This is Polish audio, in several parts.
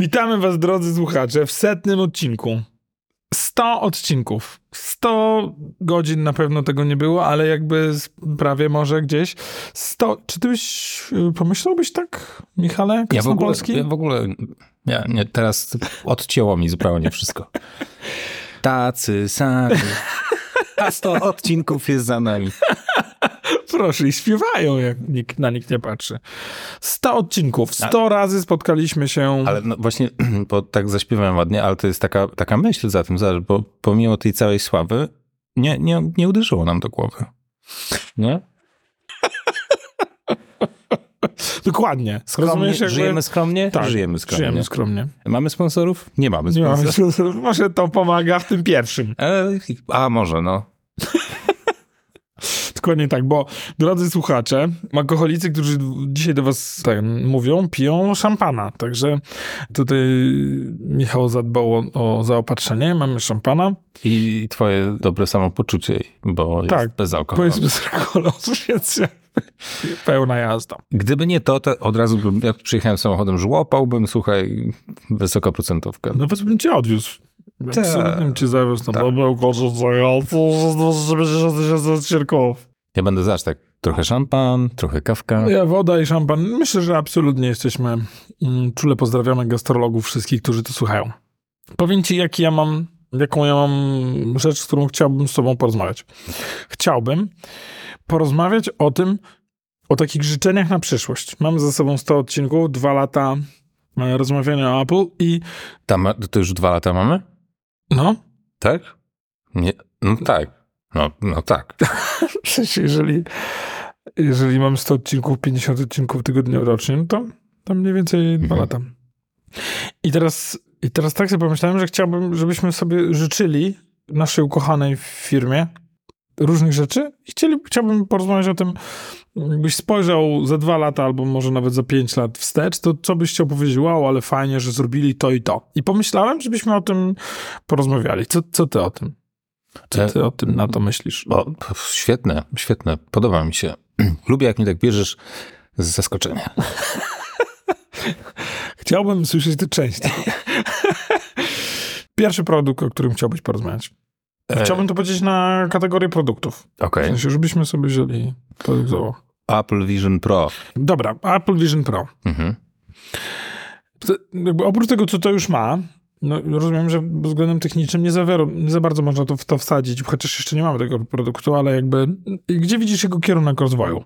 Witamy was, drodzy słuchacze, w setnym odcinku. 100 odcinków. 100 godzin na pewno tego nie było, ale jakby prawie może gdzieś. 100. Czy ty byś, y, pomyślałbyś tak, Michale Ja w ogóle, ja w ogóle ja, nie, teraz odcięło mi zupełnie wszystko. Tacy sami. A 100 odcinków jest za nami. Proszę, i śpiewają, jak nikt, na nikt nie patrzy. 100 odcinków. 100 razy spotkaliśmy się. Ale no właśnie, bo tak zaśpiewałem ładnie, ale to jest taka, taka myśl za tym, bo pomimo tej całej sławy nie, nie, nie uderzyło nam do głowy. Nie? Dokładnie. Skromnie, jakby- żyjemy skromnie? Tak, żyjemy skromnie. Żyjemy skromnie. Mamy sponsorów? Nie mamy Nie mamy sponsorów. sponsorów. Może to pomaga w tym pierwszym. E, a może, no. Dokładnie tak, bo drodzy słuchacze, alkoholicy, którzy dzisiaj do was tak, mówią, piją szampana. Także tutaj Michał zadbał o, o zaopatrzenie. Mamy szampana. I twoje dobre samopoczucie, bo Tak, jest bez Bo alkoholu. jest bez alkoholu, więc pełna jazda. Gdyby nie to, to od razu bym, jak przyjechałem samochodem, żłopałbym, słuchaj, wysokoprocentówkę. Nawet bym cię odwiózł. Tak. Absolutnie bym cię zawiózł. No, Tak. bo był korzystający z cierków. Ja będę zaś tak, trochę szampan, trochę kawka. Ja, woda i szampan. Myślę, że absolutnie jesteśmy. mm, Czule pozdrawiamy gastrologów wszystkich, którzy to słuchają. Powiem ci, jaki ja mam, jaką ja mam rzecz, z którą chciałbym z tobą porozmawiać. Chciałbym porozmawiać o tym, o takich życzeniach na przyszłość. Mamy za sobą 100 odcinków, dwa lata e, rozmawiania o Apple i Tam, to już dwa lata mamy? no, Tak? Nie, no tak. No, no tak. w sensie, jeżeli, jeżeli mam 100 odcinków, 50 odcinków tygodniowo rocznie, no to, to mniej więcej dwa Mhm. lata. I teraz, I teraz tak sobie pomyślałem, że chciałbym, żebyśmy sobie życzyli naszej ukochanej firmie różnych rzeczy i chcieli, chciałbym porozmawiać o tym, jakbyś spojrzał za dwa lata albo może nawet za pięć lat wstecz, to co byś chciał powiedzieć, wow, ale fajnie, że zrobili to i to. I pomyślałem, żebyśmy o tym porozmawiali. Co, co ty o tym? Co ty o tym na to myślisz? O, świetne, świetne. Podoba mi się. Lubię, jak mnie tak bierzesz z zaskoczenia. Chciałbym słyszeć to częściej. Pierwszy produkt, o którym chciałbyś porozmawiać. E, Chciałbym to powiedzieć na kategorię produktów. W Okej. sensie, żebyśmy sobie wzięli produktowo. Apple Vision Pro. Dobra, Apple Vision Pro. Mhm. Oprócz tego, co to już ma, no, rozumiem, że względem technicznym nie za, nie za bardzo można to w to wsadzić, chociaż jeszcze nie mamy tego produktu, ale jakby gdzie widzisz jego kierunek rozwoju?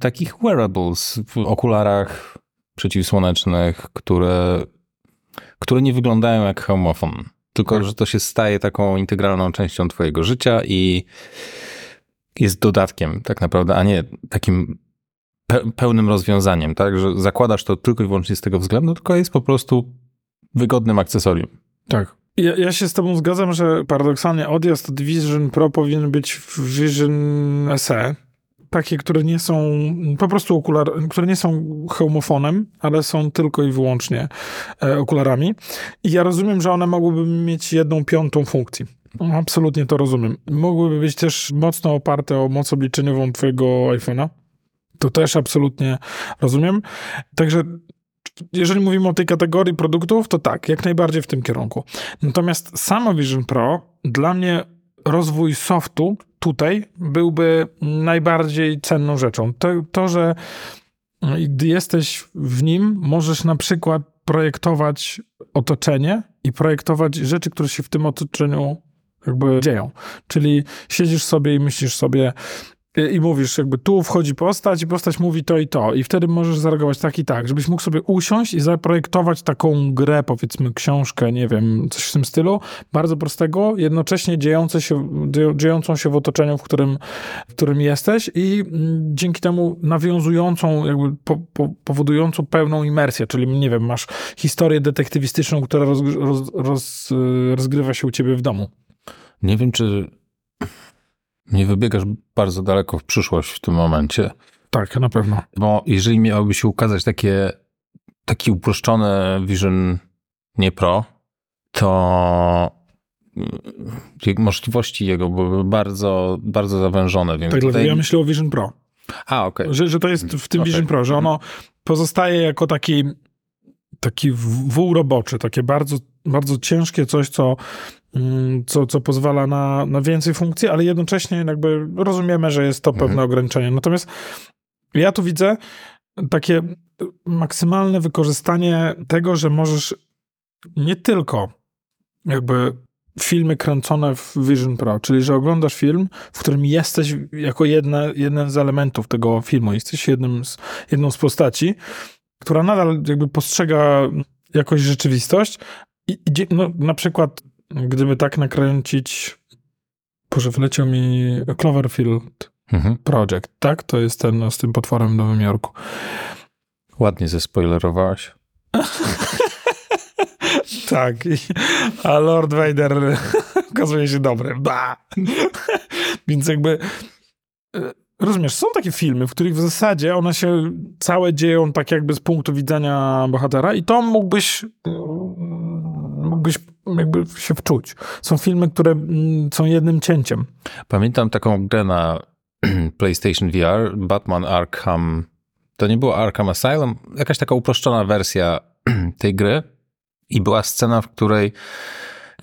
Takich wearables w okularach przeciwsłonecznych, które, które nie wyglądają jak homofon. Tylko, że to się staje taką integralną częścią twojego życia i jest dodatkiem tak naprawdę, a nie takim pe- pełnym rozwiązaniem, tak? Że zakładasz to tylko i wyłącznie z tego względu, tylko jest po prostu wygodnym akcesorium. Tak. Ja, ja się z tobą zgadzam, że paradoksalnie odjazd od Vision Pro powinien być w Vision SE. Takie, które nie są po prostu okular, które nie są hełmofonem, ale są tylko i wyłącznie e, okularami. I ja rozumiem, że one mogłyby mieć jedną piątą funkcji. Absolutnie to rozumiem. Mogłyby być też mocno oparte o moc obliczeniową twojego iPhone'a. To też absolutnie rozumiem. Także jeżeli mówimy o tej kategorii produktów, to tak, jak najbardziej w tym kierunku. Natomiast samo Vision Pro, dla mnie rozwój softu tutaj byłby najbardziej cenną rzeczą. To, to że gdy jesteś w nim, możesz na przykład projektować otoczenie i projektować rzeczy, które się w tym otoczeniu jakby dzieją. Czyli siedzisz sobie i myślisz sobie, i mówisz, jakby tu wchodzi postać i postać mówi to i to. I wtedy możesz zareagować tak i tak, żebyś mógł sobie usiąść i zaprojektować taką grę, powiedzmy książkę, nie wiem, coś w tym stylu, bardzo prostego, jednocześnie dziejące się, dziejącą się w otoczeniu, w którym, w którym jesteś i mm, dzięki temu nawiązującą, jakby po, po, powodującą pełną imersję, czyli nie wiem, masz historię detektywistyczną, która roz, roz, roz, rozgrywa się u ciebie w domu. Nie wiem, czy nie wybiegasz bardzo daleko w przyszłość w tym momencie. Tak, na pewno. Bo jeżeli miałoby się ukazać takie, taki uproszczony Vision nie Pro, to mm, możliwości jego były bardzo, bardzo zawężone. Więc Tak, tutaj... ja myślę o Vision Pro. A, okej. Że, że to jest w tym Okej. Vision Pro, że ono pozostaje jako taki taki wół roboczy, takie bardzo, bardzo ciężkie coś, co, co, co pozwala na, na więcej funkcji, ale jednocześnie jakby rozumiemy, że jest to pewne mhm. ograniczenie. Natomiast ja tu widzę takie maksymalne wykorzystanie tego, że możesz nie tylko jakby filmy kręcone w Vision Pro, czyli że oglądasz film, w którym jesteś jako jedna, jeden z elementów tego filmu, jesteś jednym z, jedną z postaci, która nadal jakby postrzega jakąś rzeczywistość i no, na przykład gdyby tak nakręcić Boże, wleciał mi Cloverfield mhm. Project, tak? To jest ten no, z tym potworem w Nowym Jorku. Ładnie zespoilerowałaś. tak. A Lord Vader okazuje się dobry. Ba! Więc jakby e, rozumiesz, są takie filmy, w których w zasadzie one się całe dzieją tak jakby z punktu widzenia bohatera i to mógłbyś mógłbyś jakby się wczuć. Są filmy, które mm, są jednym cięciem. Pamiętam taką grę na PlayStation VR, Batman Arkham to nie było Arkham Asylum, jakaś taka uproszczona wersja tej gry i była scena, w której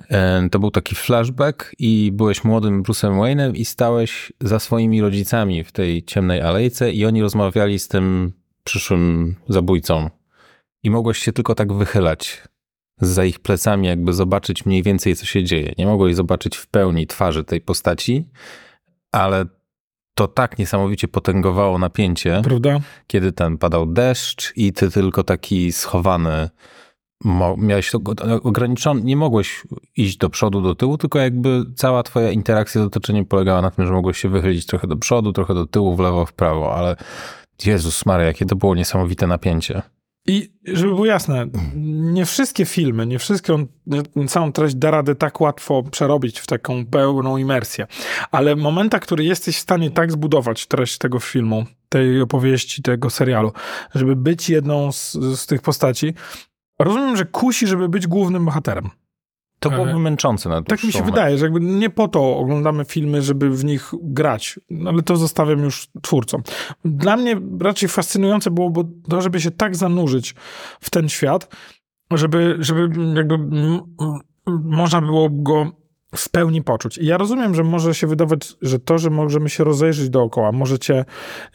e, to był taki flashback i byłeś młodym Bruce'em Wayne'em i stałeś za swoimi rodzicami w tej ciemnej alejce i oni rozmawiali z tym przyszłym zabójcą. I mogłeś się tylko tak wychylać za ich plecami, jakby zobaczyć mniej więcej, co się dzieje. Nie mogłeś zobaczyć w pełni twarzy tej postaci, ale to tak niesamowicie potęgowało napięcie, Prawda? kiedy ten padał deszcz i ty tylko taki schowany miałeś to ograniczone, nie mogłeś iść do przodu, do tyłu, tylko jakby cała twoja interakcja z otoczeniem polegała na tym, że mogłeś się wychylić trochę do przodu, trochę do tyłu, w lewo, w prawo, ale Jezus Maria, jakie to było niesamowite napięcie. I żeby było jasne, nie wszystkie filmy, nie wszystkie całą treść da radę tak łatwo przerobić w taką pełną imersję. Ale momenta, który jesteś w stanie tak zbudować treść tego filmu, tej opowieści, tego serialu, żeby być jedną z, z tych postaci, rozumiem, że kusi, żeby być głównym bohaterem. To byłoby męczące na Tak mi się wydaje, że jakby nie po to oglądamy filmy, żeby w nich grać, ale to zostawiam już twórcom. Dla mnie raczej fascynujące byłoby to, żeby się tak zanurzyć w ten świat, żeby, żeby jakby można było go w pełni poczuć. I ja rozumiem, że może się wydawać, że to, że możemy się rozejrzeć dookoła, może cię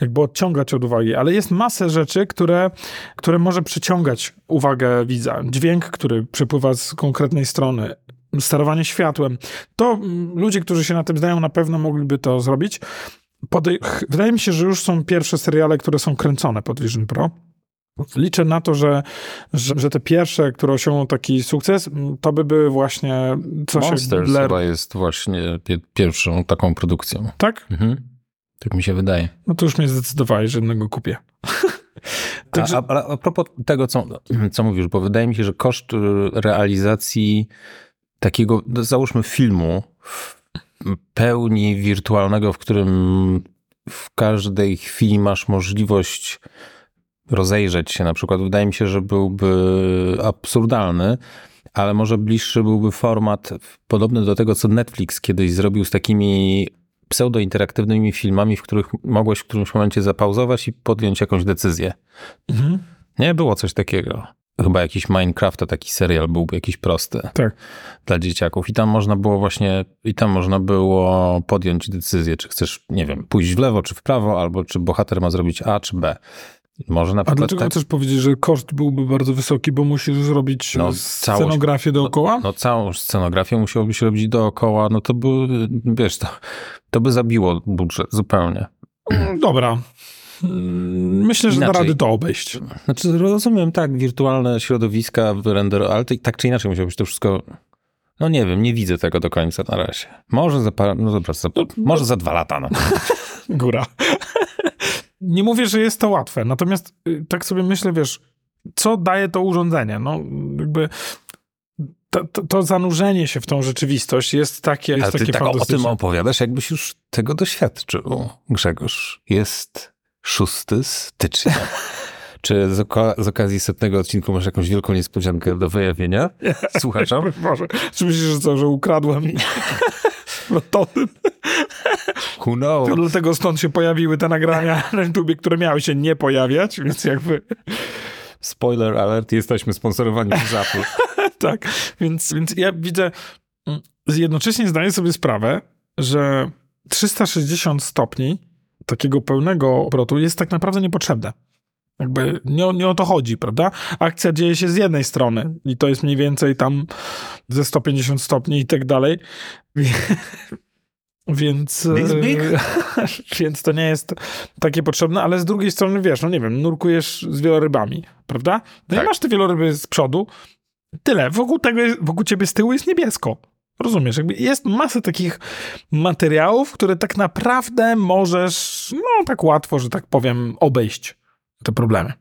jakby odciągać od uwagi, ale jest masę rzeczy, które, które może przyciągać uwagę widza. Dźwięk, który przypływa z konkretnej strony, sterowanie światłem. To ludzie, którzy się na tym znają, na pewno mogliby to zrobić. Podej Wydaje mi się, że już są pierwsze seriale, które są kręcone pod Vision Pro. Liczę na to, że, że, że, te pierwsze, które osiągną taki sukces, to by były właśnie coś Monsters Blair... chyba jest właśnie pierwszą taką produkcją. Tak? Mhm. Tak mi się wydaje. No to już mnie zdecydowałeś, że jednego kupię. Także... A, a, a propos tego, co, co mówisz, bo wydaje mi się, że koszt realizacji takiego, no, załóżmy filmu w pełni wirtualnego, w którym w każdej chwili masz możliwość rozejrzeć się na przykład, wydaje mi się, że byłby absurdalny, ale może bliższy byłby format podobny do tego, co Netflix kiedyś zrobił z takimi pseudo-interaktywnymi filmami, w których mogłeś w którymś momencie zapauzować i podjąć jakąś decyzję. Mhm. Nie było coś takiego. Chyba jakiś Minecraft, taki serial byłby jakiś prosty tak. dla dzieciaków. I tam można było właśnie, i tam można było podjąć decyzję, czy chcesz, nie wiem, pójść w lewo, czy w prawo, albo czy bohater ma zrobić A, czy B. Może na przykład A dlaczego tak... chcesz powiedzieć, że koszt byłby bardzo wysoki, bo musisz zrobić no, scenografię dookoła? No, no, całą scenografię musiałbyś robić dookoła, no to by, wiesz, to, to by zabiło budżet zupełnie. Mm, dobra. Mm, myślę, że inaczej. da rady to obejść. Znaczy, rozumiem, tak, wirtualne środowiska, render, ale to, tak czy inaczej musiało być to wszystko no nie wiem, nie widzę tego do końca na razie. Może za parę, no dobra, za, no, może za dwa lata. No. Góra. Nie mówię, że jest to łatwe, natomiast y, tak sobie myślę, wiesz, co daje to urządzenie? No, jakby to, to, to, zanurzenie się w tą rzeczywistość jest takie, jest Ale ty takie tak o tym opowiadasz, jakbyś już tego doświadczył, Grzegorz. Jest 6 stycznia. Czy z, z, okazji setnego odcinku masz jakąś wielką niespodziankę do wyjawienia? Słuchaczom? Może. Czy myślisz, że co, że ukradłem prototyp? Who knows? To dlatego stąd się pojawiły te nagrania na YouTube, które miały się nie pojawiać, więc jakby... Spoiler alert, jesteśmy sponsorowani przez Apple. tak, więc, więc ja widzę, mm, jednocześnie zdaję sobie sprawę, że 360 stopni takiego pełnego obrotu jest tak naprawdę niepotrzebne. Jakby nie, nie o to chodzi, prawda? Akcja dzieje się z jednej strony i to jest mniej więcej tam ze 150 stopni i tak dalej. Więc, big? więc to nie jest takie potrzebne, ale z drugiej strony wiesz, no nie wiem, nurkujesz z wielorybami, prawda? No tak. i masz te wieloryby z przodu, tyle. Wokół tego, wokół ciebie z tyłu jest niebiesko. Rozumiesz, jakby jest masę takich materiałów, które tak naprawdę możesz, no tak łatwo, że tak powiem, obejść te problemy.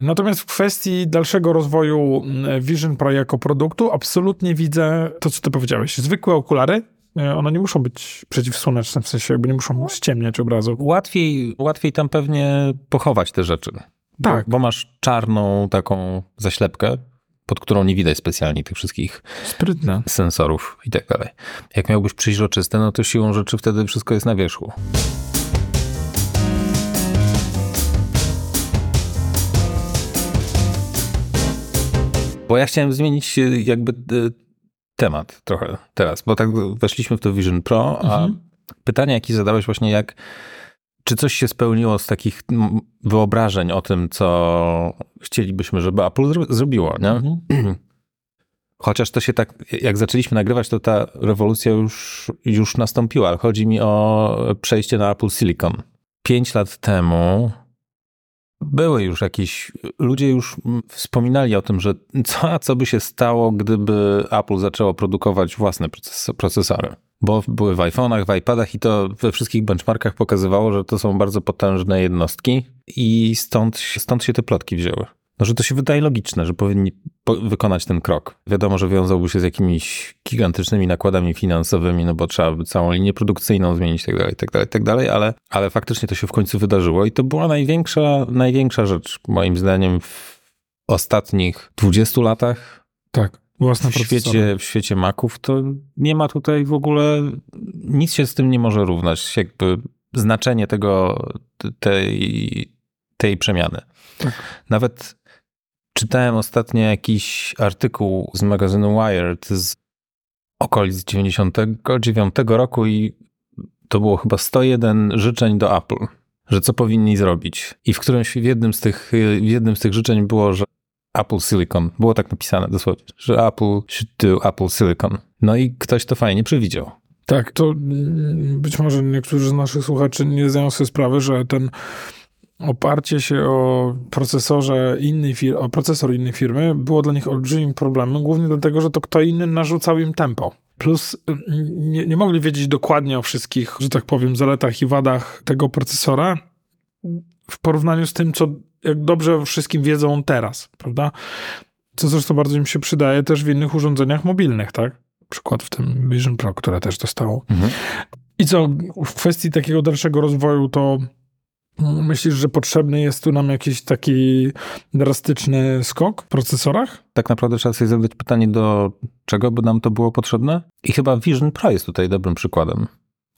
Natomiast w kwestii dalszego rozwoju mm, Vision Pro jako produktu, absolutnie widzę to, co ty powiedziałeś. Zwykłe okulary, e, one nie muszą być przeciwsłoneczne, w sensie jakby nie muszą ściemniać obrazu. Łatwiej, łatwiej tam pewnie pochować te rzeczy. Tak. Bo, bo masz czarną taką zaślepkę, pod którą nie widać specjalnie tych wszystkich Sprytne. sensorów i tak dalej. Jak miałbyś przeźroczyste, no to siłą rzeczy wtedy wszystko jest na wierzchu. Bo ja chciałem zmienić jakby e, temat trochę teraz, bo tak weszliśmy w to Vision Pro, a mhm. pytanie, jakie zadałeś właśnie, jak czy coś się spełniło z takich wyobrażeń o tym, co chcielibyśmy, żeby Apple zrobiło, nie? Mhm. Chociaż to się tak, jak zaczęliśmy nagrywać, to ta rewolucja już, już nastąpiła, ale chodzi mi o przejście na Apple Silicon. Pięć lat temu były już jakieś, ludzie już wspominali o tym, że co, co by się stało, gdyby Apple zaczęło produkować własne procesory. Bo były w iPhone'ach, w iPadach i to we wszystkich benchmarkach pokazywało, że to są bardzo potężne jednostki i stąd, stąd się te plotki wzięły. No, że to się wydaje logiczne, że powinni wykonać ten krok. Wiadomo, że wiązałby się z jakimiś gigantycznymi nakładami finansowymi, no bo trzeba by całą linię produkcyjną zmienić, tak dalej, tak dalej, tak dalej, ale, ale faktycznie to się w końcu wydarzyło i to była największa, największa rzecz, moim zdaniem, w ostatnich 20 latach. Tak. Własne w świecie, w świecie Maców to nie ma tutaj w ogóle, nic się z tym nie może równać. Jakby znaczenie tego, tej, tej przemiany. Tak. Nawet czytałem ostatnio jakiś artykuł z magazynu Wired z okolic 99 roku i to było chyba 101 życzeń do Apple, że co powinni zrobić. I w którymś, w jednym z tych, w jednym z tych życzeń było, że Apple Silicon. Było tak napisane dosłownie, że Apple should do Apple Silicon. No i ktoś to fajnie przewidział. Tak, to mm, być może niektórzy z naszych słuchaczy nie zdają sobie sprawy, że ten oparcie się o procesorze innej firmy, o procesor innej firmy było dla nich olbrzymim problemem, głównie dlatego, że to kto inny narzucał im tempo. Plus mm, nie, nie mogli wiedzieć dokładnie o wszystkich, że tak powiem, zaletach i wadach tego procesora w porównaniu z tym, co jak dobrze o wszystkim wiedzą teraz, prawda? Co zresztą bardzo im się przydaje też w innych urządzeniach mobilnych, tak? Przykład w tym Vision Pro, które też dostało. Mhm. I co w kwestii takiego dalszego rozwoju, to Myślisz, że potrzebny jest tu nam jakiś taki drastyczny skok w procesorach? Tak naprawdę trzeba sobie zadać pytanie, do czego by nam to było potrzebne? I chyba Vision Pro jest tutaj dobrym przykładem.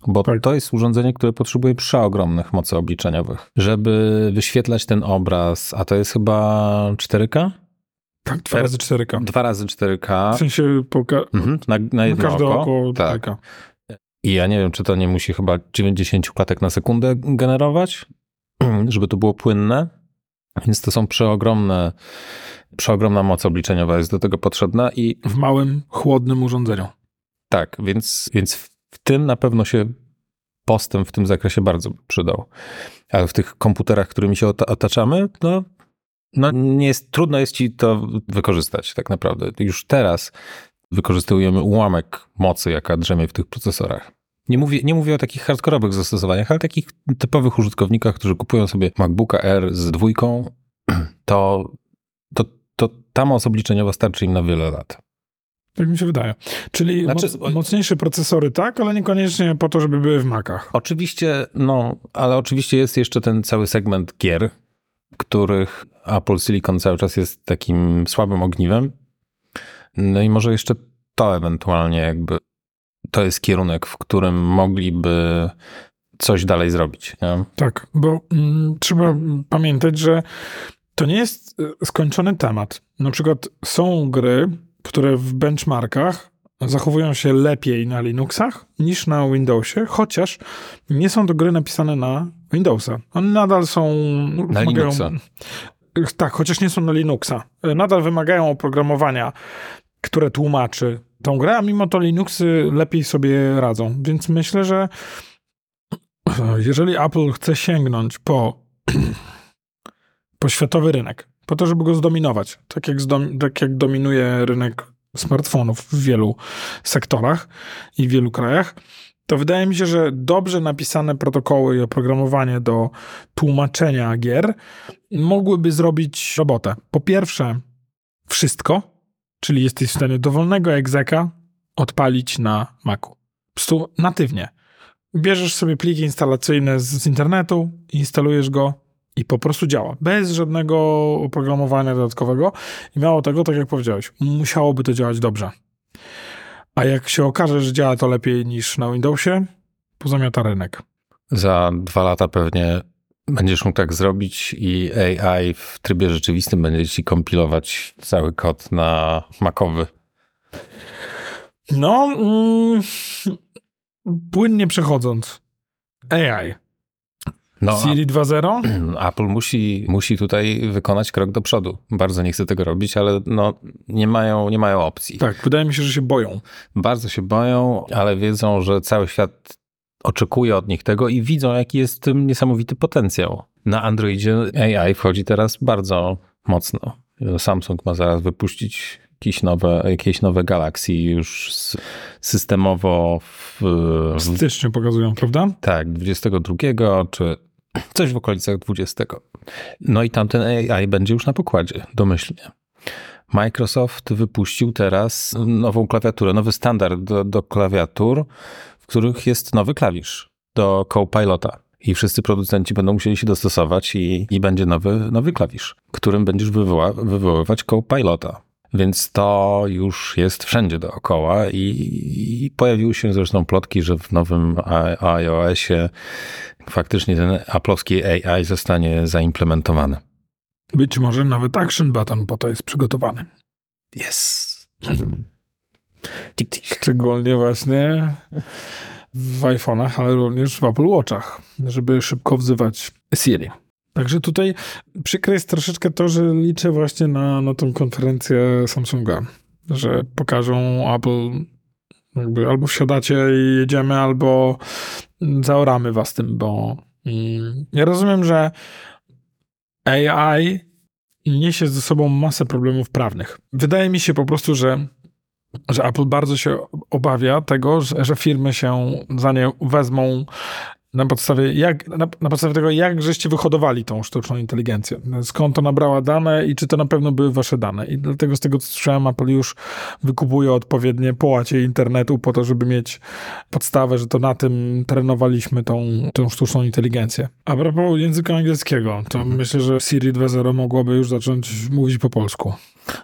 Bo tak. to jest urządzenie, które potrzebuje przeogromnych mocy obliczeniowych, żeby wyświetlać ten obraz, a to jest chyba 4K? Tak, dwa razy 4K. Dwa razy 4K. W sensie mhm, na, na jedno na każde oko. oko tak. I ja nie wiem, czy to nie musi chyba 90 klatek na sekundę generować, żeby to było płynne. Więc to są przeogromne, przeogromna moc obliczeniowa jest do tego potrzebna i... W małym, chłodnym urządzeniu. Tak, więc, więc w tym na pewno się postęp w tym zakresie bardzo przydał. Ale w tych komputerach, którymi się otaczamy, no, no nie jest, trudno jest ci to wykorzystać tak naprawdę. Już teraz wykorzystujemy ułamek mocy, jaka drzemie w tych procesorach. Nie mówię, nie mówię o takich hardkorowych zastosowaniach, ale takich typowych użytkownikach, którzy kupują sobie MacBooka R z dwójką, to, to, to ta moc obliczeniowa starczy im na wiele lat. Tak mi się wydaje. Czyli znaczy, moc, mocniejsze procesory, tak, ale niekoniecznie po to, żeby były w Macach. Oczywiście, no, ale oczywiście jest jeszcze ten cały segment gier, których Apple Silicon cały czas jest takim słabym ogniwem. No i może jeszcze to ewentualnie jakby to jest kierunek, w którym mogliby coś dalej zrobić. Nie? Tak, bo mm, trzeba pamiętać, że To nie jest e, skończony temat. Na przykład są gry, które w benchmarkach zachowują się lepiej na Linuxach niż na Windowsie, chociaż nie są to gry napisane na Windowsa. One nadal są... Na wymagają, Linuxa. Tak, chociaż nie są na Linuxa. Nadal wymagają oprogramowania, które tłumaczy tą grę, a mimo to Linuxy lepiej sobie radzą. Więc myślę, że jeżeli Apple chce sięgnąć po, po światowy rynek, po to, żeby go zdominować, tak jak, zdom, tak jak dominuje rynek smartfonów w wielu sektorach i w wielu krajach, to wydaje mi się, że dobrze napisane protokoły i oprogramowanie do tłumaczenia gier mogłyby zrobić robotę. Po pierwsze, wszystko, czyli jesteś w stanie dowolnego egzeka odpalić na Macu. Po prostu natywnie. Bierzesz sobie pliki instalacyjne z, z internetu, instalujesz go i po prostu działa. Bez żadnego oprogramowania dodatkowego. I mało tego, tak jak powiedziałeś, musiałoby to działać dobrze. A jak się okaże, że działa to lepiej niż na Windowsie, pozamiata rynek. Za dwa lata pewnie będziesz mógł tak zrobić i AI w trybie rzeczywistym będzie ci kompilować cały kod na Macowy. No, mm, płynnie przechodząc. AI. No, Siri 2.0? Apple musi, musi tutaj wykonać krok do przodu. Bardzo nie chce tego robić, ale no, nie, mają, nie mają opcji. Tak, wydaje mi się, że się boją. Bardzo się boją, ale wiedzą, że cały świat oczekuje od nich tego i widzą, jaki jest tym niesamowity potencjał. Na Androidzie AI wchodzi teraz bardzo mocno. Samsung ma zaraz wypuścić jakieś nowe, jakieś nowe Galaxy już systemowo w, w styczniu pokazują, prawda? Tak, 22 czy coś w okolicach 20. No i tamten AI będzie już na pokładzie, domyślnie. Microsoft wypuścił teraz nową klawiaturę, nowy standard do, do klawiatur, w których jest nowy klawisz do Copilota. I wszyscy producenci będą musieli się dostosować i, i będzie nowy, nowy klawisz, którym będziesz wywoła, wywoływać Copilota. Więc to już jest wszędzie dookoła i, i pojawiły się zresztą plotki, że w nowym iOSie faktycznie ten aplowski AI zostanie zaimplementowany. Być może nawet action button po to jest przygotowany. Yes. Tik, tik. Szczególnie właśnie w iPhone'ach, ale również w Apple Watchach, żeby szybko wzywać Siri. Także tutaj przykre jest troszeczkę to, że liczę właśnie na, na tą konferencję Samsunga, że pokażą Apple jakby albo wsiadacie i jedziemy, albo zaoramy was tym, bo mm, ja rozumiem, że AI niesie ze sobą masę problemów prawnych. Wydaje mi się po prostu, że, że Apple bardzo się obawia tego, że, że firmy się za nie wezmą na podstawie, jak, na, na, podstawie tego, jak żeście wyhodowali tą sztuczną inteligencję. Skąd to nabrała dane i czy to na pewno były wasze dane. I dlatego z tego, co słyszałem, Apple już wykupuje odpowiednie połacie internetu po to, żeby mieć podstawę, że to na tym trenowaliśmy tą, tą sztuczną inteligencję. A propos języka angielskiego, to mhm. myślę, że Siri 2.0 mogłaby już zacząć mówić po polsku.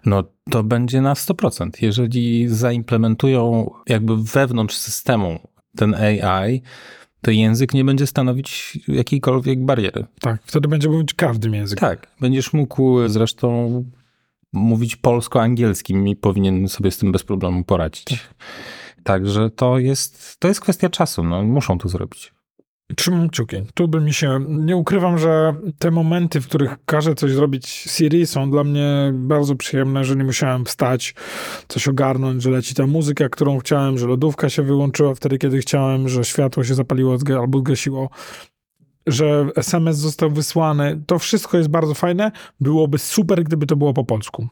No to będzie na 100%. Jeżeli zaimplementują jakby wewnątrz systemu ten AI, to język nie będzie stanowić jakiejkolwiek bariery. Tak, wtedy będzie mówić każdym językiem. Tak, będziesz mógł zresztą mówić polsko-angielskim i powinien sobie z tym bez problemu poradzić. Tak. Także to jest, to jest kwestia czasu, no, muszą to zrobić. Trzymam kciuki. Tu by mi się. Nie ukrywam, że te momenty, w których każę coś zrobić Siri, są dla mnie bardzo przyjemne, że nie musiałem wstać, coś ogarnąć, że leci ta muzyka, którą chciałem, że lodówka się wyłączyła wtedy, kiedy chciałem, że światło się zapaliło albo zgasiło że SMS został wysłany. To wszystko jest bardzo fajne. Byłoby super, gdyby to było po polsku.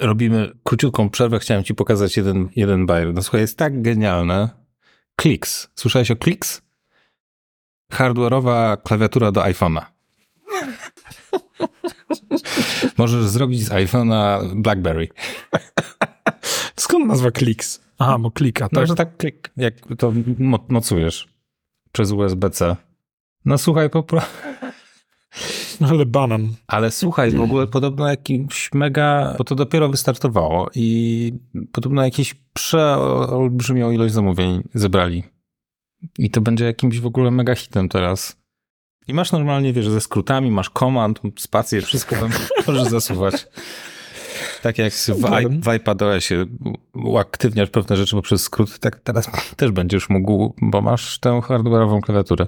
Robimy króciutką przerwę. Chciałem ci pokazać jeden, jeden bajer. No słuchaj, jest tak genialne. Clicks. Słyszałeś o Clicks? Hardware'owa klawiatura do iPhone'a. Możesz zrobić z iPhone'a BlackBerry. Skąd nazwa Clicks? Aha, bo klika, tak? No, że tak klik, jak to mocujesz przez USB-C. No słuchaj, po prostu... Ale banan. Ale słuchaj, w ogóle podobno jakimś mega, bo to dopiero wystartowało i podobno jakieś przeolbrzymią ilość zamówień zebrali. I to będzie jakimś w ogóle mega hitem teraz. I masz normalnie, wiesz, ze skrótami, masz komand, spację, wszystko tam możesz zasuwać. Tak jak w, w iPadOSie uaktywniasz pewne rzeczy poprzez skrót, tak teraz też będziesz mógł, bo masz tę hardware'ową klawiaturę.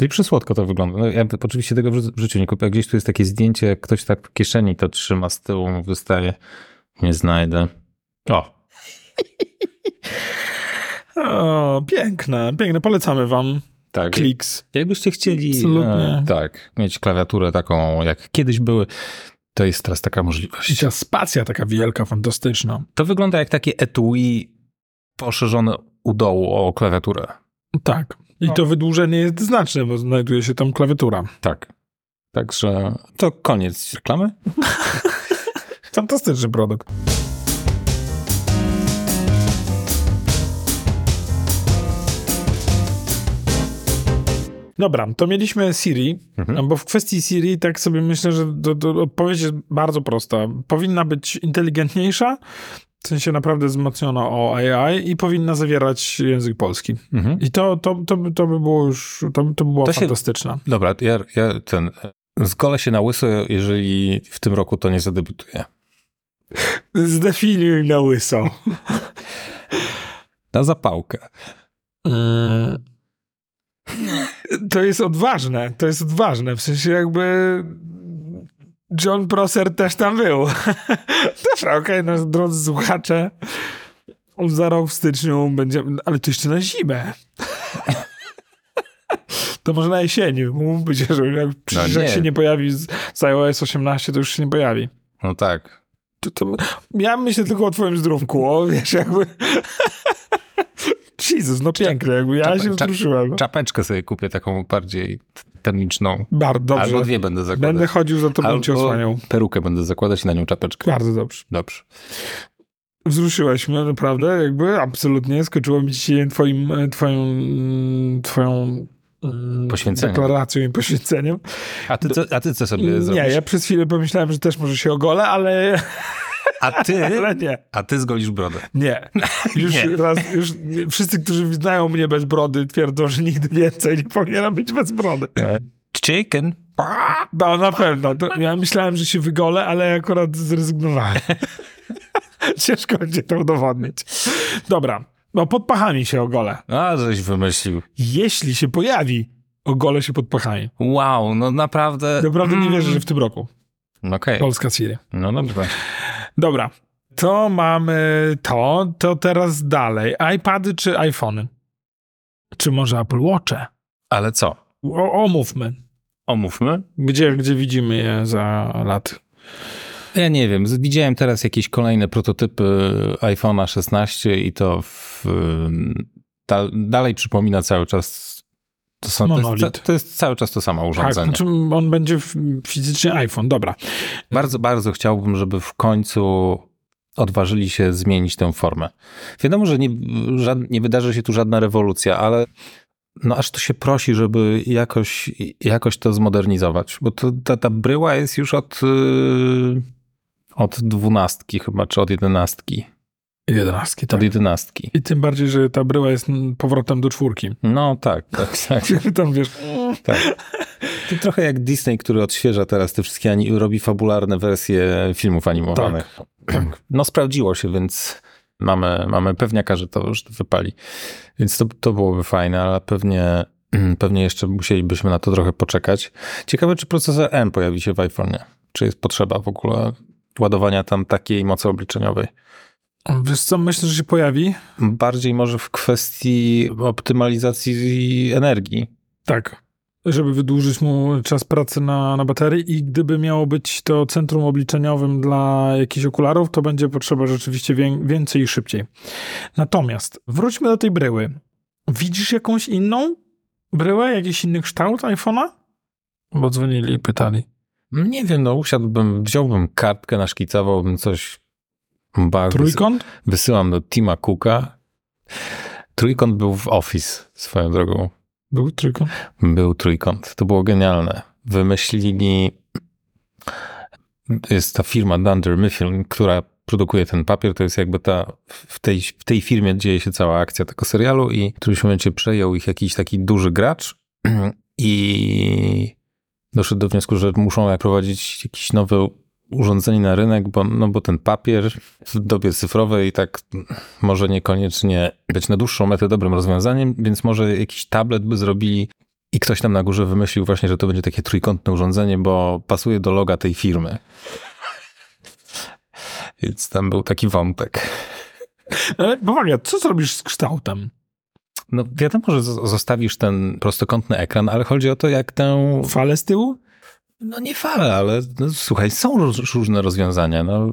No i przysłodko to wygląda. No, ja oczywiście tego w ży- w życiu nie kupię. Gdzieś tu jest takie zdjęcie, jak ktoś tak w kieszeni to trzyma z tyłu, mu wystaje. Nie znajdę. O, O, piękne, piękne. Polecamy wam. tak. Kliks. Jakbyście chcieli Absolutnie. e, tak, mieć klawiaturę taką, jak kiedyś były, to jest teraz taka I możliwość. ta spacja taka wielka, fantastyczna. To wygląda jak takie etui poszerzone u dołu o klawiaturę. Tak. I No. to wydłużenie jest znaczne, bo znajduje się tam klawiatura. Tak. Także to koniec reklamy. Fantastyczny produkt. Dobra, to mieliśmy Siri, Mhm. bo w kwestii Siri tak sobie myślę, że do, do, odpowiedź jest bardzo prosta. Powinna być inteligentniejsza, w sensie naprawdę wzmocniona o AI i powinna zawierać język polski. Mhm. I to, to, to, by- to by było już, to, to by było To się- fantastyczne. Dobra, ja, ja ten. Zgolę się na łyso, jeżeli w tym roku to nie zadebiutuje. Zdefiniuj na łyso. Na zapałkę. Mm. To jest odważne, to jest odważne, w sensie jakby John Prosser też tam był. Dobra, okej, no drodzy słuchacze, za rok w styczniu będziemy, ale to jeszcze na zimę. To może na jesieniu, mógł być, że jak, jak się nie pojawi z, z iOS 18, to już się nie pojawi. No tak. To, to, ja myślę tylko o twoim zdrówku, o, wiesz, jakby... Jezus, no pięknie, jakby ja Czapę- się wzruszyłem. Czapeczkę sobie kupię taką bardziej termiczną. Bardzo dobrze. Albo dwie będę zakładać. Będę chodził za tobą, cię osłaniał. perukę będę zakładać i na nią czapeczkę. Bardzo dobrze. Dobrze. Wzruszyłeś mnie, naprawdę, jakby absolutnie. Skoczyło mi dzisiaj twoim, e, twoją, mm, twoją mm, Poświęceniem. deklaracją i poświęceniem. A ty, co, a ty co sobie Nie, zrobisz? ja przez chwilę pomyślałem, że też może się ogolę, ale, A ty, ale nie. a ty zgolisz brodę. Nie. Już Nie. raz, już wszyscy, którzy znają mnie bez brody, twierdzą, że nigdy więcej nie powinienem być bez brody. Chicken. No, na pewno. To, ja myślałem, że się wygolę, ale akurat zrezygnowałem. Ciężko będzie to udowodnić. Dobra. No, pod pachami się ogolę. A, żeś wymyślił. Jeśli się pojawi, ogolę się pod pachami. Wow, no naprawdę. Naprawdę nie Mm. wierzę, że w tym roku. Okej, Polska Siri. no dobrze. Dobra. To mamy to. To teraz dalej. iPady czy iPhony? Czy może Apple Watche? Ale co? O, omówmy. Omówmy? Gdzie, gdzie widzimy je za lat? Ja nie wiem. Widziałem teraz jakieś kolejne prototypy iPhone'a 16 i to w, dalej przypomina cały czas. To, są, to, jest, to jest cały czas to samo Tak, urządzenie. znaczy on będzie fizycznie iPhone. Dobra. Bardzo, bardzo chciałbym, żeby w końcu odważyli się zmienić tę formę. Wiadomo, że nie, żad, nie wydarzy się tu żadna rewolucja, ale no aż to się prosi, żeby jakoś, jakoś to zmodernizować, bo to, ta, ta bryła jest już od, yy, od dwunastki chyba, czy od jedenastki. Jedenastki, tak. Od jedenastki. I tym bardziej, że ta bryła jest powrotem do czwórki. No tak, tak, tak. Tam wiesz, tak. To trochę jak Disney, który odświeża teraz te wszystkie, ani- robi fabularne wersje filmów animowanych. No sprawdziło się, więc mamy, mamy pewniaka, że to, że to wypali. Więc to, to byłoby fajne, ale pewnie, pewnie jeszcze musielibyśmy na to trochę poczekać. Ciekawe, czy procesor M pojawi się w iPhone'ie. Czy jest potrzeba w ogóle ładowania tam takiej mocy obliczeniowej. Wiesz co, myślę, że się pojawi. Bardziej może w kwestii optymalizacji energii. Tak. Żeby wydłużyć mu czas pracy na, na baterii i gdyby miało być to centrum obliczeniowym dla jakichś okularów, to będzie potrzeba rzeczywiście wię- więcej i szybciej. Natomiast wróćmy do tej bryły. Widzisz jakąś inną bryłę, jakiś inny kształt iPhone'a? Bo dzwonili i pytali. Nie wiem, no usiadłbym, wziąłbym kartkę, naszkicowałbym coś. Bag, Trójkąt? Wysyłam do Tima Cooka. Trójkąt był w Office swoją drogą. Był trójkąt. Był trójkąt. To było genialne. wymyślili, jest ta firma Dunder Mifflin, która produkuje ten papier, to jest jakby ta, w tej, w tej firmie dzieje się cała akcja tego serialu i w którymś momencie przejął ich jakiś taki duży gracz i doszedł do wniosku, że muszą prowadzić jakiś nowy urządzenie na rynek, bo, no bo ten papier w dobie cyfrowej tak może niekoniecznie być na dłuższą metę dobrym rozwiązaniem, więc może jakiś tablet by zrobili i ktoś tam na górze wymyślił właśnie, że to będzie takie trójkątne urządzenie, bo pasuje do loga tej firmy. Więc tam był taki wątek. Ale powaga, co zrobisz z kształtem? No wiadomo, że zostawisz ten prostokątny ekran, ale chodzi o to, jak tę... Falę z tyłu? No nie falę, ale no, słuchaj, są różne rozwiązania. No,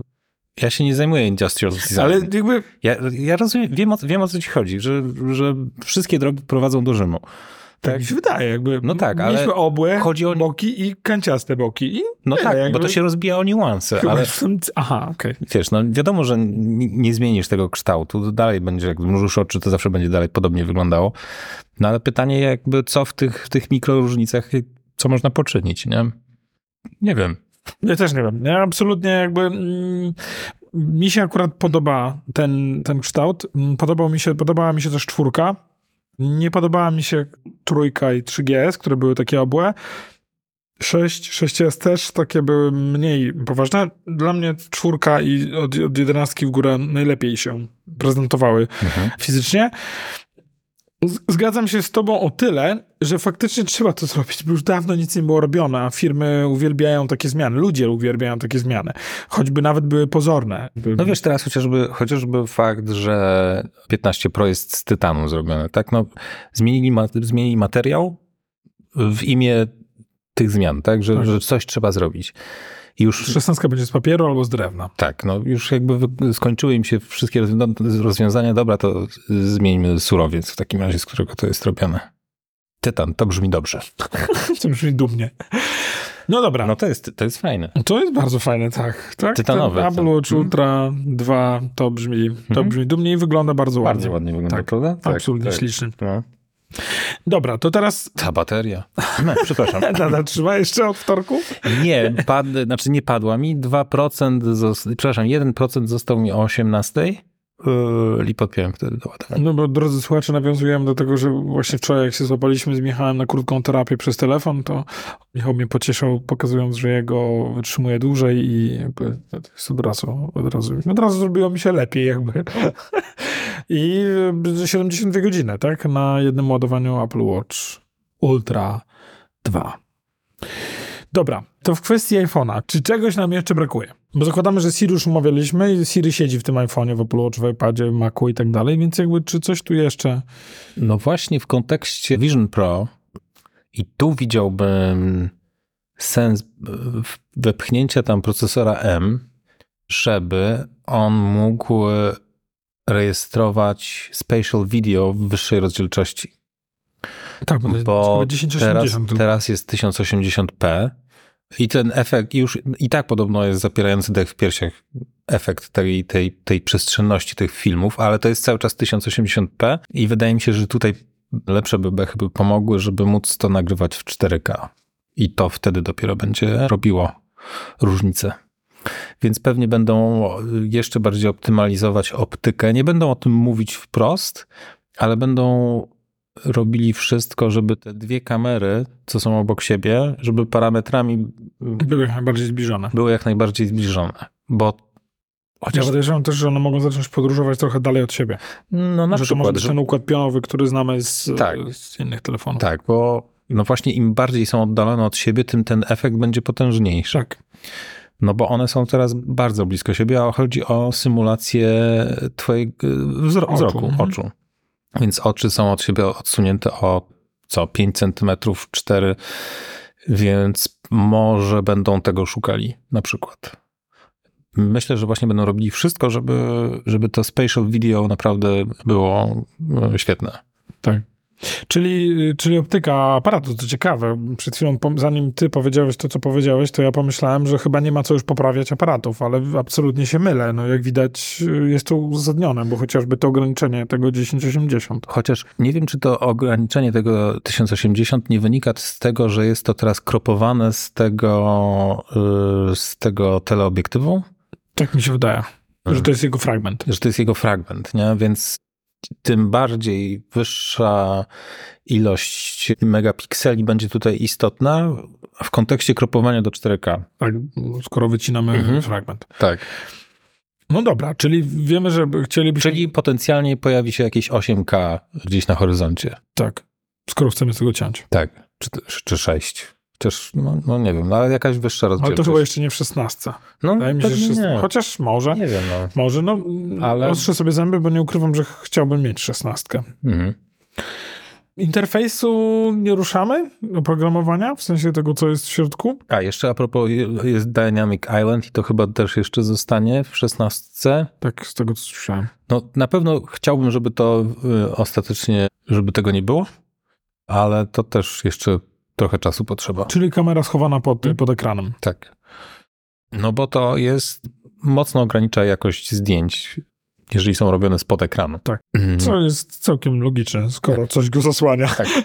ja się nie zajmuję industrial design. Ale jakby... Ja, ja rozumiem, wiem o, wiem o co ci chodzi, że, że wszystkie drogi prowadzą do Rzymu. Tak, tak mi się wydaje, jakby. No tak, ale Mieliśmy obłe, chodzi o... boki i kanciaste boki. I no tak, jakby... bo to się rozbija o niuanse, Chyba ale... Aha, okej. Okay. Wiesz, no wiadomo, że nie zmienisz tego kształtu, dalej będzie, jak mrużysz oczy, to zawsze będzie dalej podobnie wyglądało. No ale pytanie jakby, co w tych, w tych mikroróżnicach, co można poczynić, nie? Nie wiem. Ja też nie wiem. Ja absolutnie jakby... Mm, mi się akurat podoba ten, ten kształt. Mm, podobał mi się, podobała mi się też czwórka. Nie podobała mi się trójka i 3GS, które były takie obłe. 6, 6S też takie były mniej poważne. Dla mnie czwórka i od, od 11 w górę najlepiej się prezentowały mhm. fizycznie. Zgadzam się z tobą o tyle, że faktycznie trzeba to zrobić, bo już dawno nic nie było robione, a firmy uwielbiają takie zmiany, ludzie uwielbiają takie zmiany, choćby nawet były pozorne. No wiesz, teraz chociażby, chociażby fakt, że 15 Pro jest z tytanu zrobione, tak? No, zmienili, zmienili materiał w imię tych zmian, tak? Że, tak. że coś trzeba zrobić. Już... 16 będzie z papieru albo z drewna. Tak, no już jakby skończyły im się wszystkie rozwiązania. Dobra, to zmieńmy surowiec w takim razie, z którego to jest robione. Tytan, to brzmi dobrze. to brzmi dumnie. No dobra. No to jest, to jest fajne. To jest bardzo fajne, tak. tak Tytanowe. Ten Apple Watch mhm. Ultra 2 to brzmi, to mhm. brzmi dumnie i wygląda bardzo ładnie. Bardzo ładnie wygląda, tak, prawda? Tak, absolutnie tak. śliczny. No. Dobra, to teraz... Ta bateria. No, przepraszam. Nadal trzyma jeszcze od wtorku? Nie, pad, znaczy nie padła mi. 2%, zosta- przepraszam, 1% został mi o 18 yy, i podpiąłem wtedy do ładowania. No bo drodzy słuchacze, nawiązujemy do tego, że właśnie wczoraj jak się złapaliśmy z Michałem na krótką terapię przez telefon, to Michał mnie pocieszał, pokazując, że jego wytrzymuje dłużej i jakby od razu, od razu, od razu zrobiło mi się lepiej jakby. I 72 godziny, tak? Na jednym ładowaniu Apple Watch Ultra 2. Dobra, to w kwestii iPhone'a. Czy czegoś nam jeszcze brakuje? Bo zakładamy, że Siri już umawialiśmy i Siri siedzi w tym iPhone'ie, w Apple Watch, w iPadzie, w Macu i tak dalej, więc jakby czy coś tu jeszcze... No właśnie w kontekście Vision Pro i tu widziałbym sens wepchnięcia tam procesora M, żeby on mógł rejestrować spatial video w wyższej rozdzielczości. Tak, bo, bo teraz, teraz jest 1080p i ten efekt już i tak podobno jest zapierający dech w piersiach efekt tej, tej, tej przestrzenności tych filmów, ale to jest cały czas 1080p i wydaje mi się, że tutaj lepsze by bechy by pomogły, żeby móc to nagrywać w 4K. I to wtedy dopiero będzie robiło różnicę więc pewnie będą jeszcze bardziej optymalizować optykę. Nie będą o tym mówić wprost, ale będą robili wszystko, żeby te dwie kamery, co są obok siebie, żeby parametrami były jak najbardziej zbliżone. Były jak najbardziej zbliżone, bo Chociaż ja podejrzewam też, że one mogą zacząć podróżować trochę dalej od siebie. No na że przykład. To może być ten układ pionowy, który znamy z, tak. z innych telefonów. Tak, bo no właśnie im bardziej są oddalone od siebie, tym ten efekt będzie potężniejszy. Tak. No bo one są teraz bardzo blisko siebie, a chodzi o symulację twojego wzro oczu. wzroku, mhm. oczu. Więc oczy są od siebie odsunięte o co, 5 centymetrów, 4, więc może będą tego szukali na przykład. Myślę, że właśnie będą robili wszystko, żeby, żeby to spatial video naprawdę było e, świetne. Tak. Czyli, czyli optyka aparatu, to ciekawe. Przed chwilą, zanim ty powiedziałeś to, co powiedziałeś, to ja pomyślałem, że chyba nie ma co już poprawiać aparatów, ale absolutnie się mylę. No jak widać jest to uzasadnione, bo chociażby to ograniczenie tego 1080. Chociaż nie wiem, czy to ograniczenie tego 1080 nie wynika z tego, że jest to teraz kropowane z tego, y, z tego teleobiektywu? Tak mi się wydaje. Że to jest jego fragment. Że to jest jego fragment, nie? Więc tym bardziej wyższa ilość megapikseli będzie tutaj istotna w kontekście kropowania do 4K. Tak, skoro wycinamy mhm. fragment. Tak. No dobra, czyli wiemy, że chcielibyśmy... Czyli potencjalnie pojawi się jakieś 8K gdzieś na horyzoncie. Tak, skoro chcemy z tego ciąć. Tak, czy, czy 6. Chociaż, no, no, nie wiem, no, ale jakaś wyższa rozdzielczość. Ale to chyba jeszcze nie w 16. No, Wydaje mi się, że 16. Chociaż może. Nie wiem, no. Może, no, ale... ostrzę sobie zęby, bo nie ukrywam, że chciałbym mieć 16. Mhm. Interfejsu nie ruszamy oprogramowania, w sensie tego, co jest w środku? A, jeszcze a propos, jest Dynamic Island i to chyba też jeszcze zostanie w 16. Tak, z tego, co słyszałem. No, na pewno chciałbym, żeby to y, ostatecznie, żeby tego nie było, ale to też jeszcze trochę czasu potrzeba. Czyli kamera schowana pod, hmm? pod ekranem. Tak. No bo to jest, mocno ogranicza jakość zdjęć, jeżeli są robione spod ekranu. Tak, mhm. co jest całkiem logiczne, skoro tak. coś go zasłania. Tak.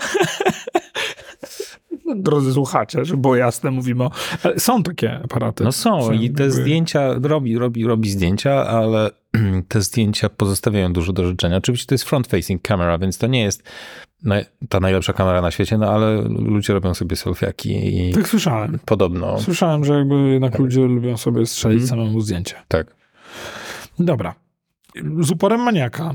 Drodzy słuchacze, było jasne, mówimy o... Ale są takie aparaty. No są i te jakby... zdjęcia, robi, robi, robi zdjęcia, ale te zdjęcia pozostawiają dużo do życzenia. Oczywiście to jest front-facing camera, więc to nie jest ta najlepsza kamera na świecie, no ale ludzie robią sobie selfiaki i... Tak słyszałem. Podobno. Słyszałem, że jakby jednak tak. ludzie lubią sobie strzelić hmm. samemu zdjęcie. Tak. Dobra. Z uporem maniaka.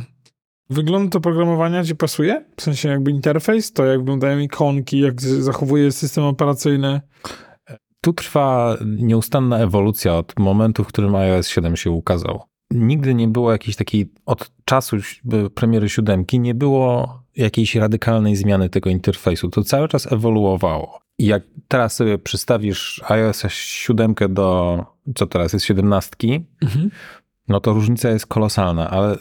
Wygląd to programowania ci pasuje? W sensie jakby interfejs, to jak wyglądają ikonki, jak zachowuje system operacyjny? Tu trwa nieustanna ewolucja od momentu, w którym iOS 7 się ukazał. Nigdy nie było jakiejś takiej, od czasu premiery siódemki, nie było jakiejś radykalnej zmiany tego interfejsu. To cały czas ewoluowało. I jak teraz sobie przystawisz iOS 7 do, co teraz jest 17, mhm. no to różnica jest kolosalna, ale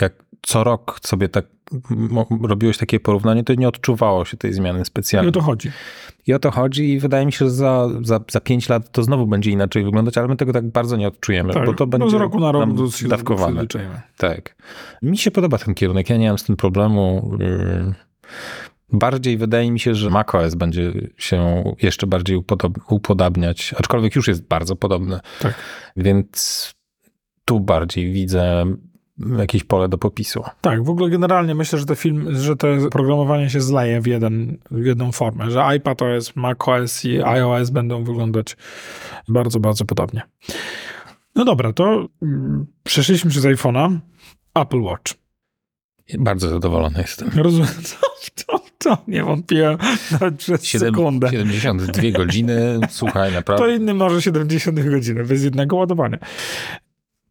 jak co rok sobie tak robiłeś takie porównanie, to nie odczuwało się tej zmiany specjalnie. I o to chodzi. I o to chodzi i wydaje mi się, że za, za, za pięć lat to znowu będzie inaczej wyglądać, ale my tego tak bardzo nie odczujemy, tak, bo to będzie no z roku na rok dawkowane. Tak. Mi się podoba ten kierunek, ja nie mam z tym problemu. Yy, bardziej wydaje mi się, że macOS będzie się jeszcze bardziej upodabniać, aczkolwiek już jest bardzo podobny. Tak. Więc tu bardziej widzę jakieś pole do popisu. Tak, w ogóle generalnie myślę, że te film, że to programowanie się zleje w, jeden, w jedną formę, że iPadOS, macOS i iOS będą wyglądać bardzo, bardzo podobnie. No dobra, to mm, przeszliśmy przez iPhone'a, Apple Watch. Bardzo zadowolony jestem. Rozumiem, to, to, nie wątpiłem nawet przez 7, sekundę. 72 godziny, słuchaj, naprawdę. To inny może 70 godziny, bez jednego ładowania.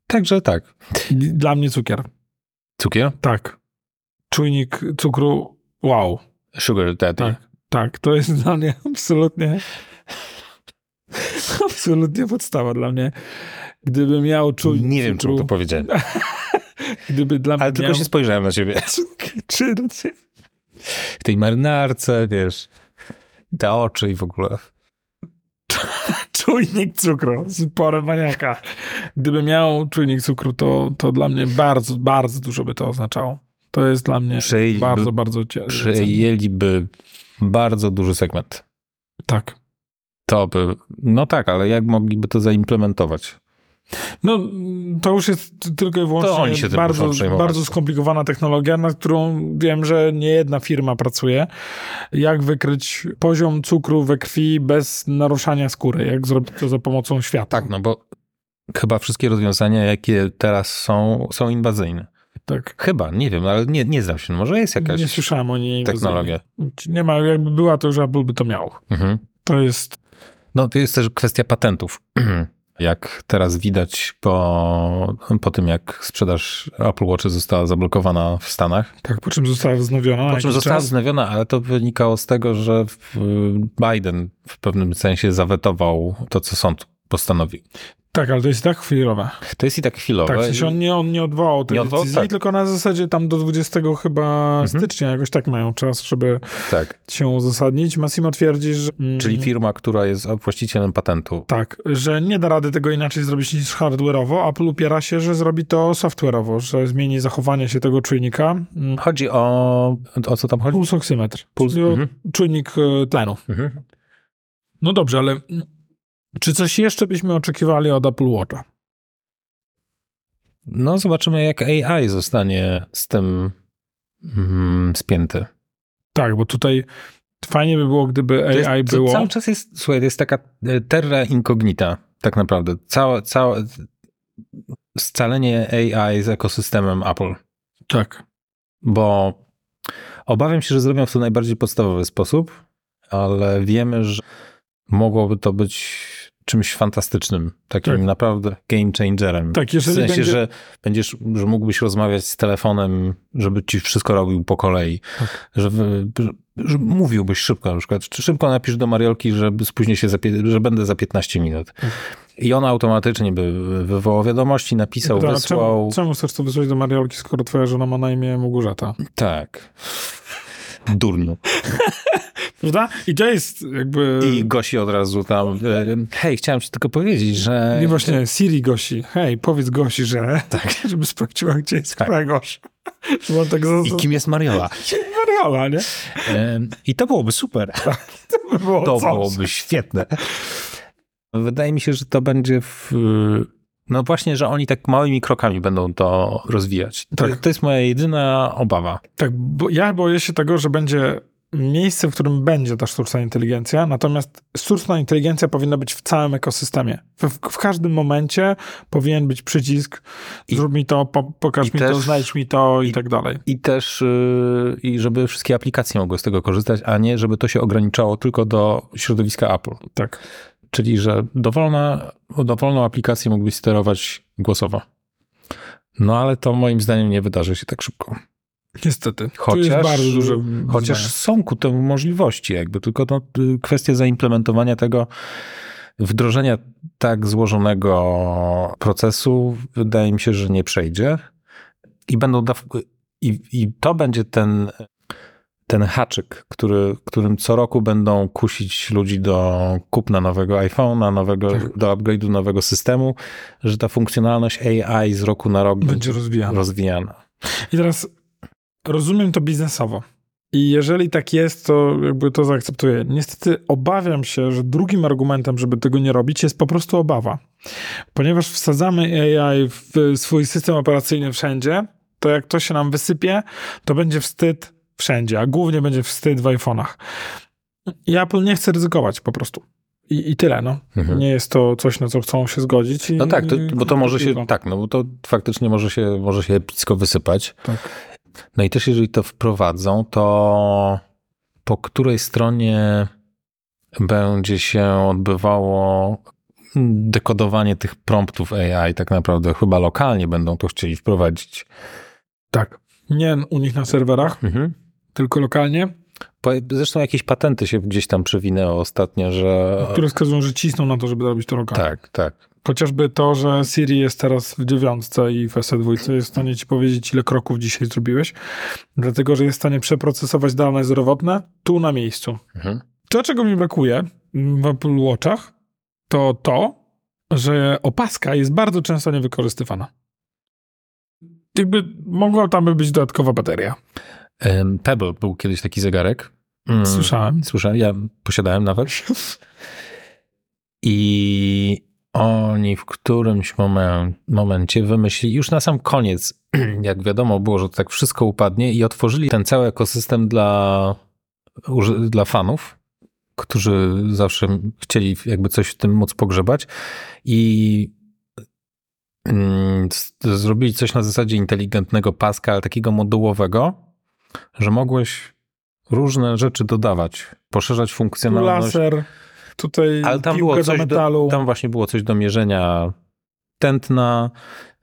Także tak. Dla mnie cukier. Cukier? Tak. Czujnik cukru, wow. Sugar daddy. Tak, tak. To jest dla mnie absolutnie absolutnie podstawa dla mnie. Gdyby miał czujnik Nie wiem, czemu to powiedziałem. Gdyby dla Ale tylko się spojrzałem na ciebie. Czy na ciebie? W tej marynarce, wiesz, te oczy i w ogóle. Czujnik cukru z porem maniaka. Gdyby miał czujnik cukru, to, to dla mnie bardzo, bardzo dużo by to oznaczało. To jest dla mnie bardzo, bardzo ciekawe. Przejęliby bardzo duży segment. Tak. To by, no tak, ale jak mogliby to zaimplementować? No, to już jest tylko i wyłącznie bardzo, bardzo skomplikowana technologia, nad którą wiem, że nie jedna firma pracuje. Jak wykryć poziom cukru we krwi bez naruszania skóry? Jak zrobić to za pomocą światła? Tak, no bo chyba wszystkie rozwiązania, jakie teraz są, są inwazyjne. Tak. Chyba, nie wiem, ale nie, nie znam się. Może jest jakaś Nie słyszałem o niej. Technologia. Nie ma, jakby była, to już Apple by to miał. Mhm. To jest... No, to jest też kwestia patentów. Jak teraz widać po, po tym, jak sprzedaż Apple Watch została zablokowana w Stanach. Tak, po czym została wznowiona. Po czym została czas? wznowiona, ale to wynikało z tego, że Biden w pewnym sensie zawetował to, co sąd postanowił. Tak, ale to jest i tak chwilowe. To jest i tak chwilowe. Tak, w sensie on nie, on nie odwołał tej Nie odwołał, decyzji, tak. tylko na zasadzie tam do 20 chyba Mhm. stycznia jakoś tak mają czas, żeby Tak. się uzasadnić. Massimo twierdzi, że... mm, Czyli firma, która jest właścicielem patentu. Tak, że nie da rady tego inaczej zrobić niż hardware'owo. Apple upiera się, że zrobi to software'owo, że zmieni zachowanie się tego czujnika. Mm, Chodzi o... O co tam chodzi? Puls oksymetr, Puls, mhm. czujnik e, tlenu. Mhm. No dobrze, ale czy coś jeszcze byśmy oczekiwali od Apple Watcha? No zobaczymy, jak AI zostanie z tym mm, spięty. Tak, bo tutaj fajnie by było, gdyby To AI było... Cały czas jest, słuchaj, to jest taka e, terra incognita, tak naprawdę. Całe, całe scalenie AI z ekosystemem Apple. Tak. Bo obawiam się, że zrobią w to najbardziej podstawowy sposób, ale wiemy, że mogłoby to być czymś fantastycznym, takim Tak. naprawdę game changerem. Tak, w sensie, będzie- że będziesz, że mógłbyś rozmawiać z telefonem, żeby ci wszystko robił po kolei, Tak. że, że mówiłbyś szybko na przykład, szybko napisz do Mariolki, że spóźnię się, za, że będę za 15 minut. Tak. I on automatycznie by wywołał wiadomości, napisał, Pytała, wysłał. czemu, czemu chcesz to wysłać do Mariolki, skoro twoja żona ma na imię Małgorzata? Tak. Durniu. Prawda? I to jest jakby... I Gosi od razu tam, e, hej, chciałem ci tylko powiedzieć, że... Nie właśnie Siri Gosi. Hej, powiedz Gosi, że... Tak. Żeby sprawdziła, gdzie jest Tak. tak I kim jest Mariola? Mariola, nie? I to byłoby super. To by było To byłoby świetne. Wydaje mi się, że to będzie w... No właśnie, że oni tak małymi krokami będą to rozwijać. To, Tak. to jest moja jedyna obawa. Tak, bo ja boję się tego, że będzie miejsce, w którym będzie ta sztuczna inteligencja, natomiast sztuczna inteligencja powinna być w całym ekosystemie. W, w każdym momencie powinien być przycisk, I- zrób mi to, po, pokaż mi to, też- znajdź mi to i, i- tak dalej. I też, yy, i żeby wszystkie aplikacje mogły z tego korzystać, a nie żeby to się ograniczało tylko do środowiska Apple. Tak. Czyli, że dowolna, dowolną aplikację mógłbyś sterować głosowo. No ale to moim zdaniem nie wydarzy się tak szybko. Niestety. Chociaż, jest bardzo duże chociaż są ku temu możliwości, jakby tylko no, y, kwestia zaimplementowania tego, wdrożenia tak złożonego procesu, wydaje mi się, że nie przejdzie. I będą daw- i, i to będzie ten, ten haczyk, który, którym co roku będą kusić ludzi do kupna nowego iPhone'a, nowego, Tak. do upgrade'u nowego systemu, że ta funkcjonalność AI z roku na rok Będzie rozwijane. rozwijana. I teraz rozumiem to biznesowo. I jeżeli tak jest, to jakby to zaakceptuję. Niestety obawiam się, że drugim argumentem, żeby tego nie robić, jest po prostu obawa. Ponieważ wsadzamy AI w swój system operacyjny wszędzie, to jak to się nam wysypie, to będzie wstyd wszędzie, a głównie będzie wstyd w iPhone'ach. I Apple nie chce ryzykować po prostu. I, i tyle, no. Mhm. Nie jest to coś, na co chcą się zgodzić. I, No tak, to, bo to może się, tak, no bo to faktycznie może się, może się epicko wysypać. Tak. No i też jeżeli to wprowadzą, to po której stronie będzie się odbywało dekodowanie tych promptów AI tak naprawdę? Chyba lokalnie będą to chcieli wprowadzić. Tak. Nie u nich na serwerach, tylko lokalnie, Zresztą jakieś patenty się gdzieś tam przewinęły ostatnio, że... które wskazują, że cisną na to, żeby robić to lokalnie. Tak, tak. Chociażby to, że Siri jest teraz w dziewiątce i w SE2 jest w stanie ci powiedzieć, ile kroków dzisiaj zrobiłeś, dlatego, że jest w stanie przeprocesować dane zdrowotne tu na miejscu. Mhm. To, czego mi brakuje w Apple Watchach, to to, że opaska jest bardzo często niewykorzystywana. Jakby mogła tam być dodatkowa bateria. Pebble był kiedyś taki zegarek. Mm. Słyszałem. Słyszałem, ja posiadałem nawet. I oni w którymś momen- momencie wymyślili, już na sam koniec, jak wiadomo było, że to tak wszystko upadnie i otworzyli ten cały ekosystem dla, dla fanów, którzy zawsze chcieli jakby coś w tym móc pogrzebać i mm, zrobili coś na zasadzie inteligentnego paska, ale takiego modułowego, że mogłeś różne rzeczy dodawać, poszerzać funkcjonalność. laser, tutaj Ale tam było do metalu. do, tam właśnie było coś do mierzenia tętna,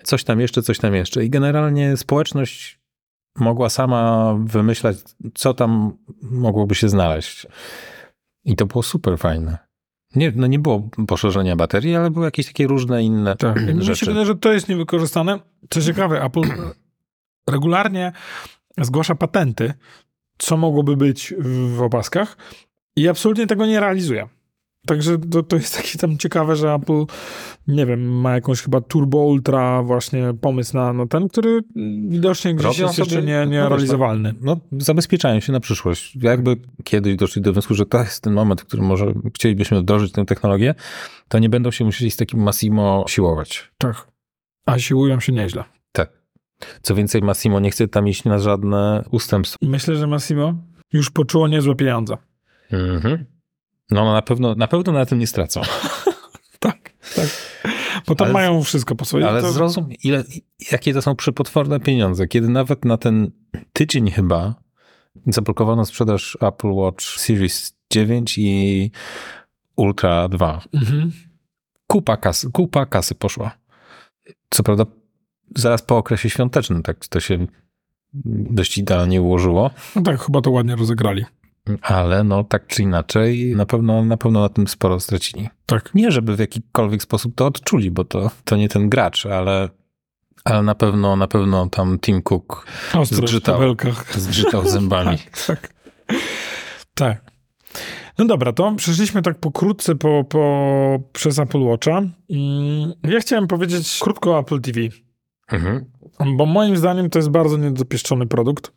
coś tam jeszcze, coś tam jeszcze. I generalnie społeczność mogła sama wymyślać, co tam mogłoby się znaleźć. I to było super fajne. Nie, no nie było poszerzenia baterii, ale były jakieś takie różne inne Tak. Mi się rzeczy. wydaje, że to jest niewykorzystane. Co ciekawe, Apple regularnie zgłasza patenty, co mogłoby być w opaskach i absolutnie tego nie realizuje. Także to, to jest takie tam ciekawe, że Apple, nie wiem, ma jakąś chyba Turbo Ultra właśnie pomysł na, na ten, który widocznie gdzieś jest jeszcze sobie- nie, no wiesz, nierealizowalny. No, zabezpieczają się na przyszłość. Jakby kiedyś doszli do wniosku, że to jest ten moment, w którym może chcielibyśmy wdrożyć tę technologię, to nie będą się musieli z takim Massimo siłować. Tak. A siłują się nieźle. Tak. Co więcej, Massimo nie chce tam iść na żadne ustępstwa. Myślę, że Massimo już poczuło niezłe pieniądze. Mhm. No na pewno, na pewno na tym nie stracą. Tak, tak. Bo tam Ale- mają wszystko po swojej. Ale to... zrozum, ile, jakie to są przepotworne pieniądze, kiedy nawet na ten tydzień chyba zablokowano sprzedaż Apple Watch Series 9 i Ultra 2. Mhm. Kupa kasy, kupa kasy poszła. Co prawda zaraz po okresie świątecznym tak to się dość idealnie ułożyło, No tak, chyba to ładnie rozegrali. Ale no tak czy inaczej na pewno, na pewno na tym sporo stracili. Tak. Nie, żeby w jakikolwiek sposób to odczuli, bo to, to nie ten gracz, ale, ale na pewno, na pewno tam Tim Cook Ostro Zgrzytał. zgrzytał zębami. Tak. Tak. No dobra, to przeszliśmy tak pokrótce po, po, przez Apple Watcha. Ja chciałem powiedzieć krótko o Apple TV, Mhm. bo moim zdaniem to jest bardzo niedopieszczony produkt.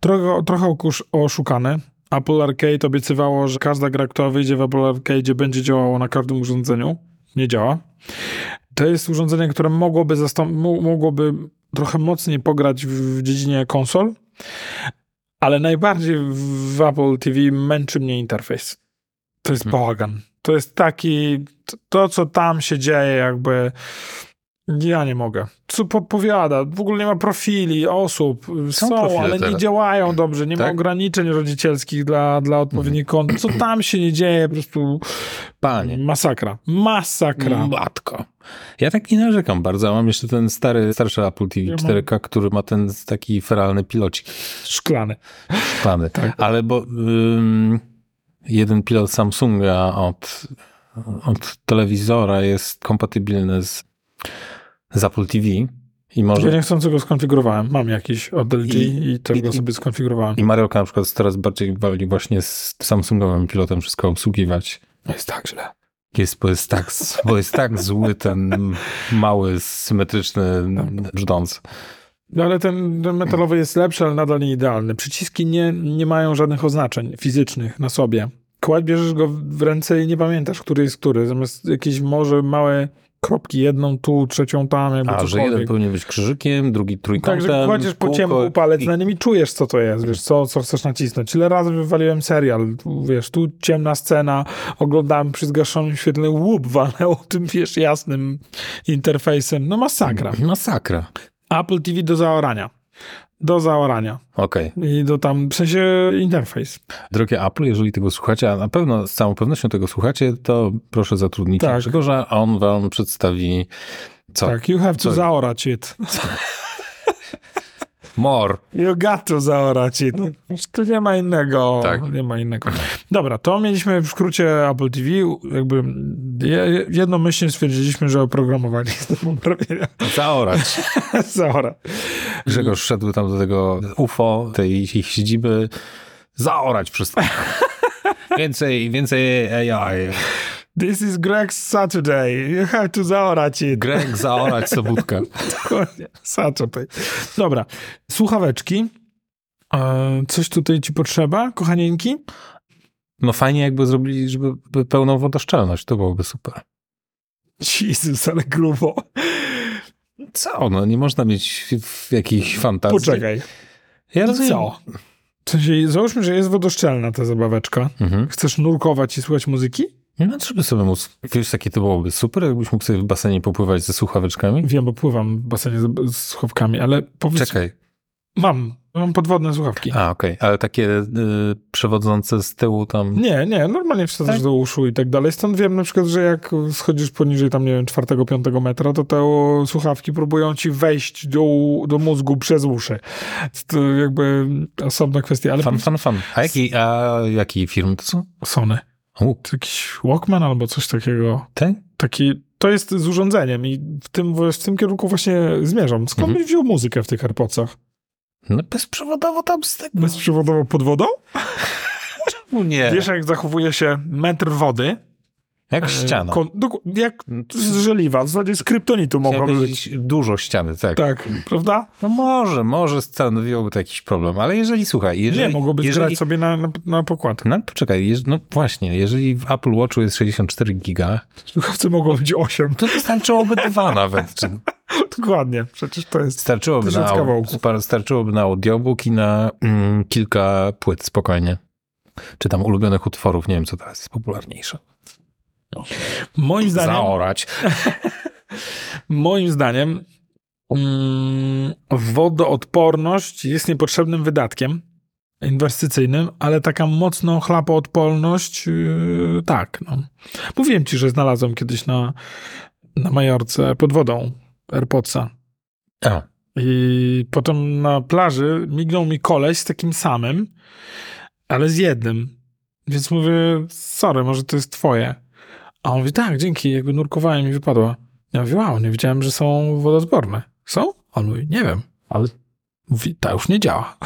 Trochę, trochę oszukany. Apple Arcade obiecywało, że każda gra, która wyjdzie w Apple Arcade będzie działała na każdym urządzeniu. Nie działa. To jest urządzenie, które mogłoby, mogłoby trochę mocniej pograć w, w dziedzinie konsol, ale najbardziej w Apple TV męczy mnie interfejs. To jest Hmm. bałagan. To jest taki, to co tam się dzieje jakby, ja nie mogę. Co podpowiada, w ogóle nie ma profili osób, są, profile ale nie działają dobrze, nie ma Tak? ograniczeń rodzicielskich dla, dla odpowiednich kont. Co tam się nie dzieje, po prostu Panie. masakra. Masakra. Matko. Ja tak nie narzekam bardzo. Mam jeszcze ten stary, starszy Apple TV Ja mam- 4K, który ma ten taki feralny pilocik Szklany. szklany. Ale bo ym, jeden pilot Samsunga od, od telewizora jest kompatybilny z, z Apple TV i może... Ja niechcący go skonfigurowałem. Mam jakiś od LG i, I- też i- go sobie skonfigurowałem. I Mariolka na przykład coraz bardziej wali właśnie z Samsungowym pilotem wszystko obsługiwać. No jest tak źle. Jest, bo, jest tak, bo jest tak zły ten mały, symetryczny brzdąc. No ale ten, ten metalowy jest lepszy, ale nadal nie idealny. Przyciski nie, nie mają żadnych oznaczeń fizycznych na sobie. Kładź, bierzesz go w ręce i nie pamiętasz, który jest który. Zamiast jakieś może małe kropki, jedną tu, trzecią tam, jakby A, że cokolwiek. jeden powinien być krzyżykiem, drugi trójkątem. Także kładziesz po ciemku palec i- na nim i czujesz, co to jest, wiesz, co, co chcesz nacisnąć. Ile razy wywaliłem serial, wiesz, tu ciemna scena, oglądałem przy zgaszonym świetle, łup walnęło tym, wiesz, jasnym interfejsem. No masakra. Masakra. Apple TV do zaorania. Do zaorania. Okej. I do tam, w sensie interfejs. Drogie Apple, jeżeli tego słuchacie, a na pewno z całą pewnością tego słuchacie, to proszę zatrudnić Tak. Grzegorza, a on wam przedstawi co? Tak, you have to Co? zaorać it. More. You got to zaorać it. Tu nie ma innego. Tak. Nie ma innego. Dobra, to mieliśmy w skrócie Apple TV. Jakby je- jednomyślnie stwierdziliśmy, że oprogramowanie jest do poprawienia. Zaorać. Zaora. Grzegorz szedł tam do tego UFO, tej ich siedziby. Zaorać wszystko. więcej, więcej AI. This is Greg's Saturday. You have to zaorać it. Greg, zaorać sobótkę. Dokładnie. Saturday. Dobra. Słuchaweczki. E, coś tutaj ci potrzeba, kochanieńki? No fajnie jakby zrobili, żeby by pełną wodoszczelność, to byłoby super. Jezus, ale grubo. Co? No nie można mieć w jakiejś fantazji. Poczekaj. Ja rozumiem. Co? W sensie, załóżmy, że jest wodoszczelna ta zabaweczka. Mhm. Chcesz nurkować i słuchać muzyki? No żeby sobie móc, wiesz, takie to byłoby super, jakbyś mógł sobie w basenie popływać ze słuchaweczkami. Wiem, bo pływam w basenie z, z słuchawkami, ale powiedz... Czekaj. Mam. Mam podwodne słuchawki. A, okej, ale takie y, przewodzące z tyłu tam. Nie, nie, normalnie wsadzasz Tak? do uszu i tak dalej. Stąd wiem na przykład, że jak schodzisz poniżej tam, nie wiem, czwartego, piątego metra, to te słuchawki próbują ci wejść do, do mózgu przez uszy. To jakby osobna kwestia, ale Fan, fan, fan. A jaki, a jaki firm to są? Sony. U, jakiś Walkman albo coś takiego. ten? Taki, to jest z urządzeniem i w tym, w tym kierunku właśnie zmierzam. Skąd Mhm. byś wziął muzykę w tych AirPodsach? No bezprzewodowo tam z tego. Bezprzewodowo pod wodą? Czemu nie? Wiesz, jak zachowuje się metr wody? Jak E, ściana. kon- doku- jak z żeliwa, w zasadzie z kryptonitu mogłoby być. Dużo ściany, tak. Tak, prawda? No może, może stanowiłoby to jakiś problem, ale jeżeli, słuchaj, jeżeli... Nie, mogłoby jeżeli, zgrać sobie na, na, na pokład. No to czekaj, jeż, no właśnie, jeżeli w Apple Watchu jest 64 giga, Słuchawce mogło być 8. to wystarczyłoby dwa nawet. Czy Dokładnie, przecież to jest... starczyłoby, na, kawałków. starczyłoby na audiobook i na mm, kilka płyt spokojnie. Czy tam ulubionych utworów, nie wiem co teraz jest popularniejsze. Moim zdaniem, Zaorać. moim zdaniem mm, wodoodporność jest niepotrzebnym wydatkiem inwestycyjnym, ale taka mocno chlapoodporność yy, tak. No. Mówiłem ci, że znalazłem kiedyś na, na Majorce pod wodą AirPodsa. A, I potem na plaży mignął mi koleś z takim samym, ale z jednym. Więc mówię, sorry, może to jest twoje. A on mówi, tak, dzięki, jakby nurkowałem i wypadła. Ja mówię, wow, nie wiedziałem, że są wodoodporne. Są? On mówi, nie wiem, ale mówi, ta już nie działa.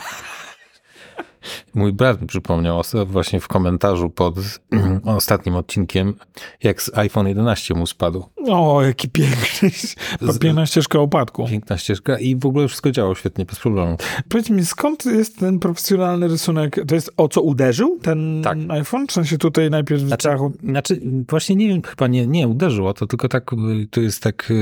Mój brat mi przypomniał właśnie w komentarzu pod ostatnim odcinkiem, jak z iPhone 11 mu spadł. O, jaki piękny, piękna ścieżka upadku. Piękna ścieżka i w ogóle wszystko działo świetnie, bez problemu. Powiedz mi, skąd jest ten profesjonalny rysunek? To jest o co uderzył ten Tak. iPhone? W sensie tutaj najpierw w Znaczy, ciachu znaczy, właśnie nie wiem, chyba nie, nie uderzyło, to tylko tak, y, to jest tak y,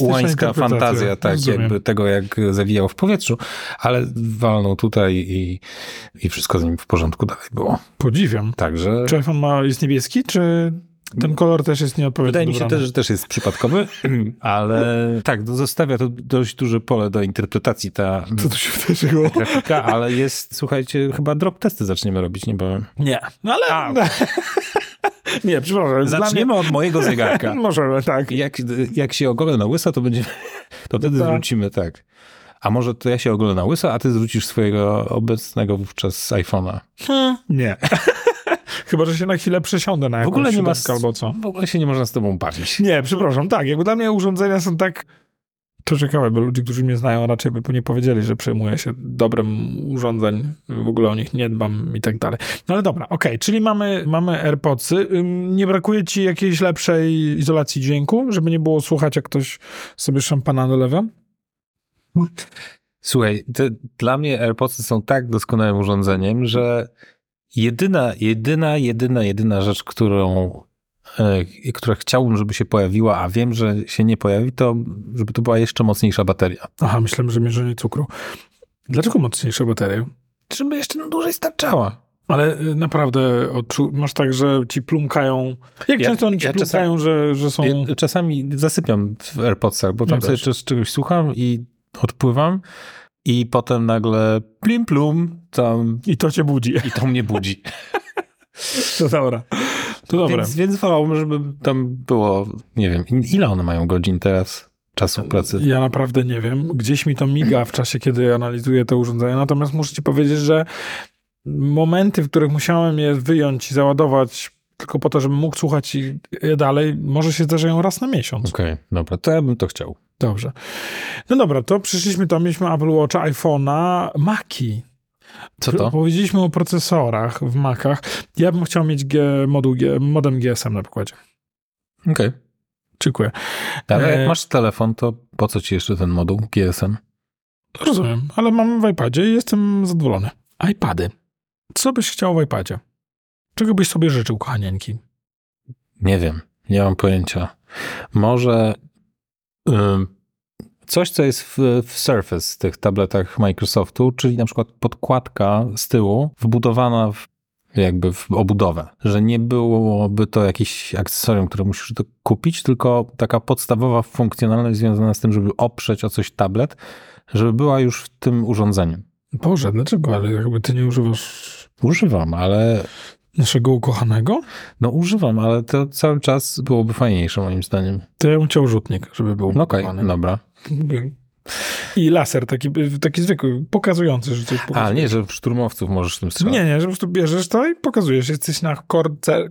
y, łańska fantazja, tak, Rozumiem. jakby tego, jak zawijał w powietrzu, ale walnął tutaj i, i wszystko z nim w porządku dalej było. Podziwiam. Także Czy iPhone ma, jest niebieski, czy ten kolor też jest nieodpowiednio wydaje mi się też, że też jest przypadkowy, ale tak, to zostawia to dość duże pole do interpretacji ta Co tu się wydarzyło? grafika, ale jest, słuchajcie, chyba drop testy zaczniemy robić niebawem. Nie. No ale... nie, przepraszam. Zaczniemy od mojego zegarka. Mnie... Możemy, tak. Jak, jak się ogolę na łyso, to będziemy, to wtedy Tak. zwrócimy tak. A może to ja się ogolę na łyso, a ty zwrócisz swojego obecnego wówczas iPhone'a. Nie. Chyba, że się na chwilę przesiądę na W jakąś ogóle nie ma, albo co. w ogóle się nie można z tobą bawić. Nie, przepraszam, tak. Jakby dla mnie urządzenia są tak... To ciekawe, bo ludzie, którzy mnie znają, raczej by nie powiedzieli, że przejmuję się dobrem urządzeń, w ogóle o nich nie dbam i tak dalej. No ale dobra, okej, czyli mamy, mamy AirPodsy. Nie brakuje ci jakiejś lepszej izolacji dźwięku, żeby nie było słuchać, jak ktoś sobie szampana dolewa? Słuchaj, dla mnie AirPodsy są tak doskonałym urządzeniem, że jedyna, jedyna, jedyna, jedyna rzecz, którą, e, która chciałbym, żeby się pojawiła, a wiem, że się nie pojawi, to żeby to była jeszcze mocniejsza bateria. Aha, myślałem, że mierzenie cukru. Dlaczego mocniejsze baterie? Żeby jeszcze na dłużej starczała. Ale y, naprawdę odczu- masz tak, że ci plumkają. Jak Ja- często oni ci ja plumkają, że, że są. Ja czasami zasypiam w AirPodsach, bo tam No sobie czegoś słucham i odpływam i potem nagle plim plum tam I to cię budzi. i to mnie budzi. To dobra. To dobra. Więc, więc wolałbym, żeby tam było, nie wiem, ile one mają godzin teraz czasu pracy? Ja naprawdę nie wiem. Gdzieś mi to miga w czasie, kiedy analizuję te urządzenia. Natomiast muszę ci powiedzieć, że momenty, w których musiałem je wyjąć i załadować tylko po to, żebym mógł słuchać ich je dalej, może się zdarzają raz na miesiąc. Okej, dobra, to ja bym to chciał. Dobrze. No dobra, to przyszliśmy tam, mieliśmy Apple Watcha, iPhone'a, Maki. Co to? Powiedzieliśmy o procesorach w Macach. Ja bym chciał mieć G, moduł G, modem GSM na przykładzie. Okej. Dziękuję. Ale E, jak masz telefon, to po co ci jeszcze ten moduł GSM? Rozumiem, ale mam w iPadzie i jestem zadowolony. iPady. Co byś chciał w iPadzie? Czego byś sobie życzył, kochanieńki? Nie wiem, nie mam pojęcia. Może ym, coś, co jest w, w Surface, tych tabletach Microsoftu, czyli na przykład podkładka z tyłu wbudowana w, jakby w obudowę, że nie byłoby to jakiś akcesorium, które musisz to kupić, tylko taka podstawowa funkcjonalność związana z tym, żeby oprzeć o coś tablet, żeby była już w tym urządzeniu. Boże, dlaczego? Ale jakby ty nie używasz Używam, ale naszego ukochanego? no używam, ale to cały czas byłoby fajniejsze moim zdaniem. To ja bym chciał rzutnik, żeby był No okej, ukowany. dobra. I laser, taki, taki zwykły, pokazujący, że coś pokazuje. A, nie, że szturmowców możesz tym strzelać. Nie, nie, że po prostu bierzesz to i pokazujesz. Jesteś na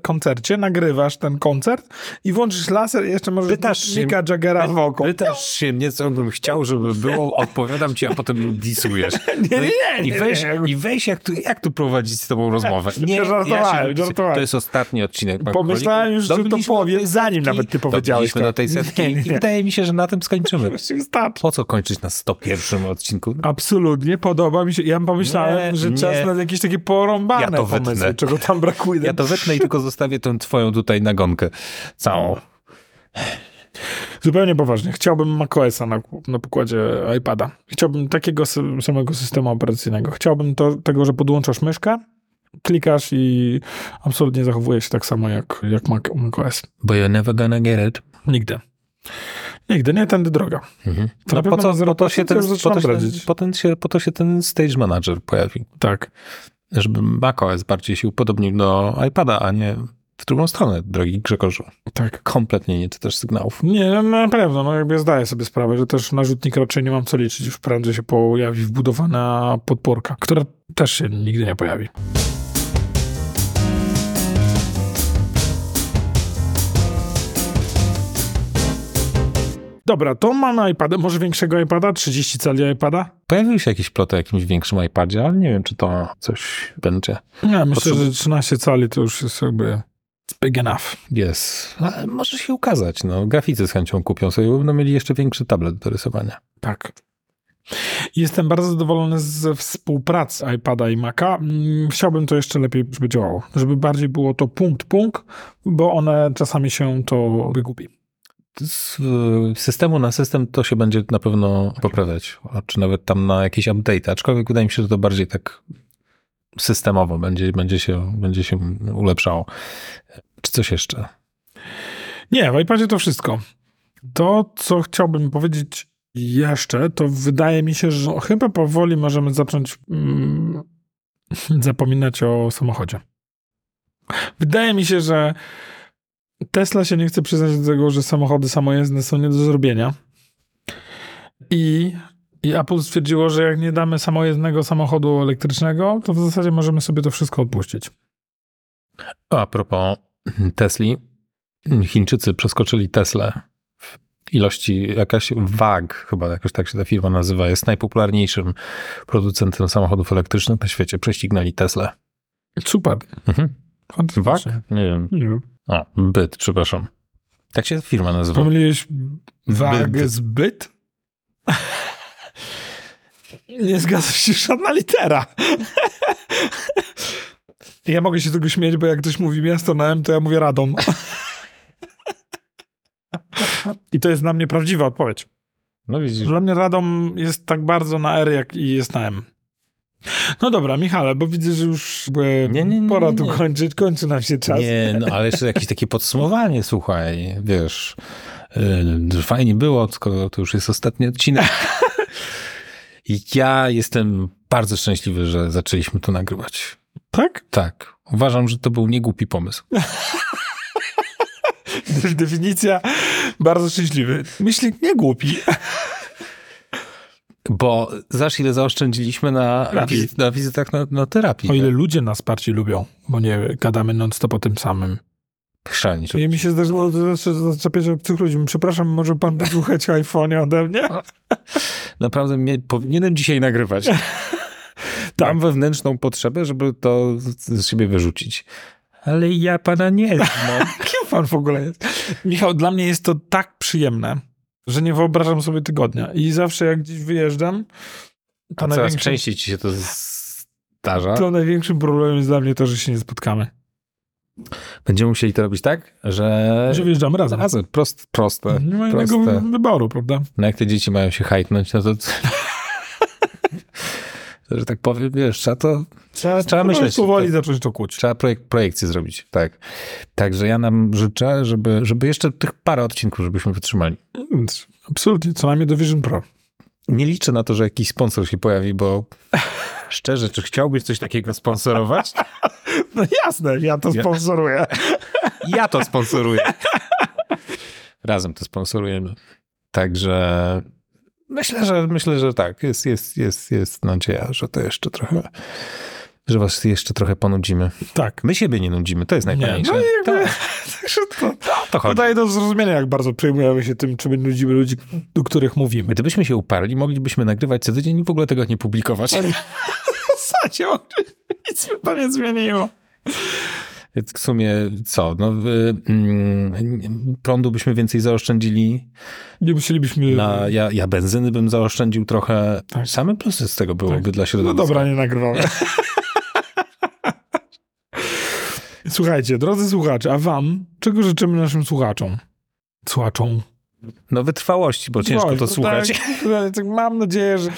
koncercie, nagrywasz ten koncert i włączysz laser i jeszcze możesz Pytasz się- Mika Jaggera w oko. Pytasz się mnie, co bym chciał, żeby było, odpowiadam ci, a potem disujesz. Nie, No i- nie, nie, I weź, nie. i weź jak, tu, jak tu prowadzić z tobą rozmowę? Nie, Żartowałem, żartowałem. To jest ostatni odcinek. Pomyślałem już, że to Dobiliśmy powie, do tej zanim nawet ty powiedziałeś to. do tej setki Nie, nie, i nie. wydaje mi się, że na tym skończymy. Po co kończyć na 101 odcinku? Absolutnie, podoba mi się. Ja pomyślałem, Nie, że nie. czas na jakieś takie porąbane Ja to pomysły, wytnę. czego tam brakuje. Ja to wytnę i tylko zostawię tę twoją tutaj nagonkę całą. Zupełnie poważnie. Chciałbym macOSa na, na pokładzie iPada. Chciałbym takiego samego systemu operacyjnego. Chciałbym to, tego, że podłączasz myszkę, klikasz i absolutnie zachowuje się tak samo jak, jak Mac, macOS. But you're never gonna get it. Nigdy. Nigdy, nie tędy droga. Mhm. No po, co, po, to się 0% ten, po, to się, po, ten się, po to się ten Stage Manager pojawił. Tak. Żeby macOS bardziej się upodobnił do iPada, a nie w drugą stronę, drogi Grzegorzu. Tak. Kompletnie nie czytasz sygnałów. Nie, no, na pewno, no jakby zdaję sobie sprawę, że też na rzutnik raczej nie mam co liczyć, już prędzej się pojawi wbudowana podporka, która też się nigdy nie pojawi. Dobra, to mamy iPada, może większego iPada, 30 cali iPada? Pojawiły się jakieś ploty o jakimś większym iPadzie, ale nie wiem, czy to coś będzie. Nie, myślę, że 13 cali to już jest jakby big enough. Jest. Ale może się ukazać. No, graficy z chęcią kupią sobie, będą mieli jeszcze większy tablet do rysowania. Tak. Jestem bardzo zadowolony ze współpracy iPada i Maca. Mm, Chciałbym to jeszcze lepiej, żeby działało. Żeby bardziej było to punkt, punkt, bo one czasami się to wygubi. Z systemu na system to się będzie na pewno poprawiać, czy nawet tam na jakieś update, aczkolwiek wydaje mi się, że to bardziej tak systemowo będzie, będzie, się, będzie się ulepszało. Czy coś jeszcze? Nie, w iPadzie to wszystko. To, co chciałbym powiedzieć jeszcze, to wydaje mi się, że chyba powoli możemy zacząć mm, zapominać o samochodzie. Wydaje mi się, że Tesla się nie chce przyznać do tego, że samochody samojezdne są nie do zrobienia. I, I Apple stwierdziło, że jak nie damy samojezdnego samochodu elektrycznego, to w zasadzie możemy sobie to wszystko odpuścić. A propos Tesli, Chińczycy przeskoczyli Teslę w ilości, jakaś WAG, chyba jakoś tak się ta firma nazywa, jest najpopularniejszym producentem samochodów elektrycznych na świecie. Prześcignęli Teslę. Super. Mhm. Fantastycznie. Nie wiem. Nie wiem. A, byt, przepraszam. Tak się firma nazywa. Pomyliłeś wagę z byt? Nie zgadza się żadna litera. Ja mogę się z tego śmieć, bo jak ktoś mówi miasto na M, to ja mówię Radom. I to jest dla mnie prawdziwa odpowiedź. No widzisz. Dla mnie Radom jest tak bardzo na R, jak i jest na M. No dobra, Michale, bo widzę, że już Nie, nie, nie, pora tu kończyć, kończy nam się czas. Nie, no ale jeszcze jakieś takie podsumowanie, słuchaj, wiesz, yy, fajnie było, skoro to już jest ostatni odcinek. I ja jestem bardzo szczęśliwy, że zaczęliśmy to nagrywać. Tak? Tak, uważam, że to był niegłupi pomysł. Definicja bardzo szczęśliwy. Myślnik nie głupi. Bo zaś ile zaoszczędziliśmy na, Terapii. na wizytach na, na terapii. O ile ludzie nas bardziej lubią, bo nie gadamy non-stop o tym samym. Chrzanić. I mi się zdarzyło zawsze zaczepiać obcych ludzi. Przepraszam, może pan wysłuchać o iPhone'ie ode mnie? Naprawdę mnie, powinienem dzisiaj nagrywać. Mam wewnętrzną potrzebę, żeby to z, z siebie wyrzucić. Ale ja pana nie znam. Kim pan w ogóle jest? Michał, dla mnie jest to tak przyjemne, że nie wyobrażam sobie tygodnia. I zawsze jak gdzieś wyjeżdżam, to, największym, częściej ci się to zdarza. to największym problemem jest dla mnie to, że się nie spotkamy. Będziemy musieli to robić tak, że... Że wyjeżdżamy razem. Razem, prost, proste. Nie ma innego proste. wyboru, prawda? No jak te dzieci mają się hajtnąć, no to... że tak powiem, wiesz, trzeba to... Trzeba, Trzeba myśleć. Powoli zacząć to kłuć. Trzeba projek projekcję zrobić, tak. Także ja nam życzę, żeby, żeby jeszcze tych parę odcinków, żebyśmy wytrzymali. Absolutnie, co najmniej do Vision Pro. Nie liczę na to, że jakiś sponsor się pojawi, bo szczerze, czy chciałbyś coś takiego sponsorować? No jasne, ja to Ja- sponsoruję. Ja to sponsoruję. Razem to sponsorujemy. Także Myślę, że myślę, że tak. Jest, jest, jest, jest nadzieja, że to jeszcze trochę, że was jeszcze trochę ponudzimy. Tak. My siebie nie nudzimy, to jest Nie, najfajniejsze. no jakby, Tak, to, to chodzi. to daje do zrozumienia, jak bardzo przejmujemy się tym, czy my nudzimy ludzi, do których mówimy. Gdybyśmy się uparli, moglibyśmy nagrywać co tydzień i w ogóle tego nie publikować. W zasadzie nic by to nie zmieniło. Więc w sumie co? No, y, mm, prądu byśmy więcej zaoszczędzili. Nie musielibyśmy... Na, ja, ja benzyny bym zaoszczędził trochę. Tak. Same plusy z tego byłoby Tak. dla No środowiska. dobra, nie nagrywamy. Słuchajcie, drodzy słuchacze, a wam czego życzymy naszym słuchaczom? Słuchaczom. No wytrwałości, bo ciężko Oj, to słuchać. Tak, tak, mam nadzieję, że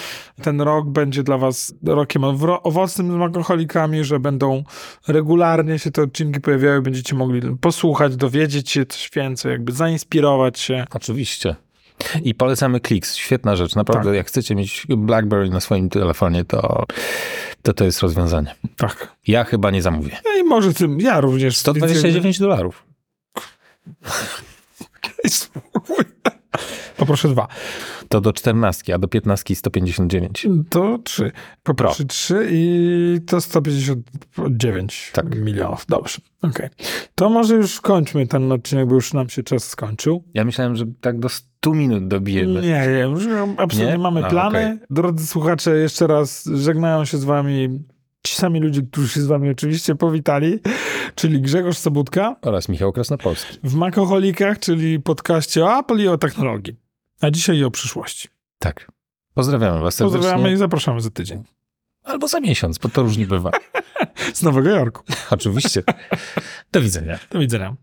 ten rok będzie dla was rokiem owocnym z alkoholikami, że będą regularnie się te odcinki pojawiały, będziecie mogli posłuchać, dowiedzieć się coś więcej, jakby zainspirować się. Oczywiście. I polecamy Klix. Świetna rzecz. Naprawdę, Tak. jak chcecie mieć BlackBerry na swoim telefonie, to to, to jest rozwiązanie. Tak. Ja chyba nie zamówię. No i może tym, ja również. 129 dolarów. Poproszę dwa. To do 14, a do 15 159. To trzy. Poproszę trzy i to 159 Tak. milionów. Dobrze, okej. To może już kończmy ten odcinek, bo już nam się czas skończył. Ja myślałem, że tak do 100 minut dobijemy. Nie, nie, już absolutnie Nie? mamy A, plany. okej. Drodzy słuchacze, jeszcze raz żegnają się z wami ci sami ludzie, którzy się z wami oczywiście powitali, czyli Grzegorz Sobutka Oraz Michał Krasnopolski. w Makoholikach, czyli podcaście o Apple i o technologii. A dzisiaj i o przyszłości. Tak. Pozdrawiamy was serdecznie. Pozdrawiamy i zapraszamy za tydzień. Albo za miesiąc, bo to różnie bywa. Z Nowego Jorku. Oczywiście. Do widzenia. Do widzenia.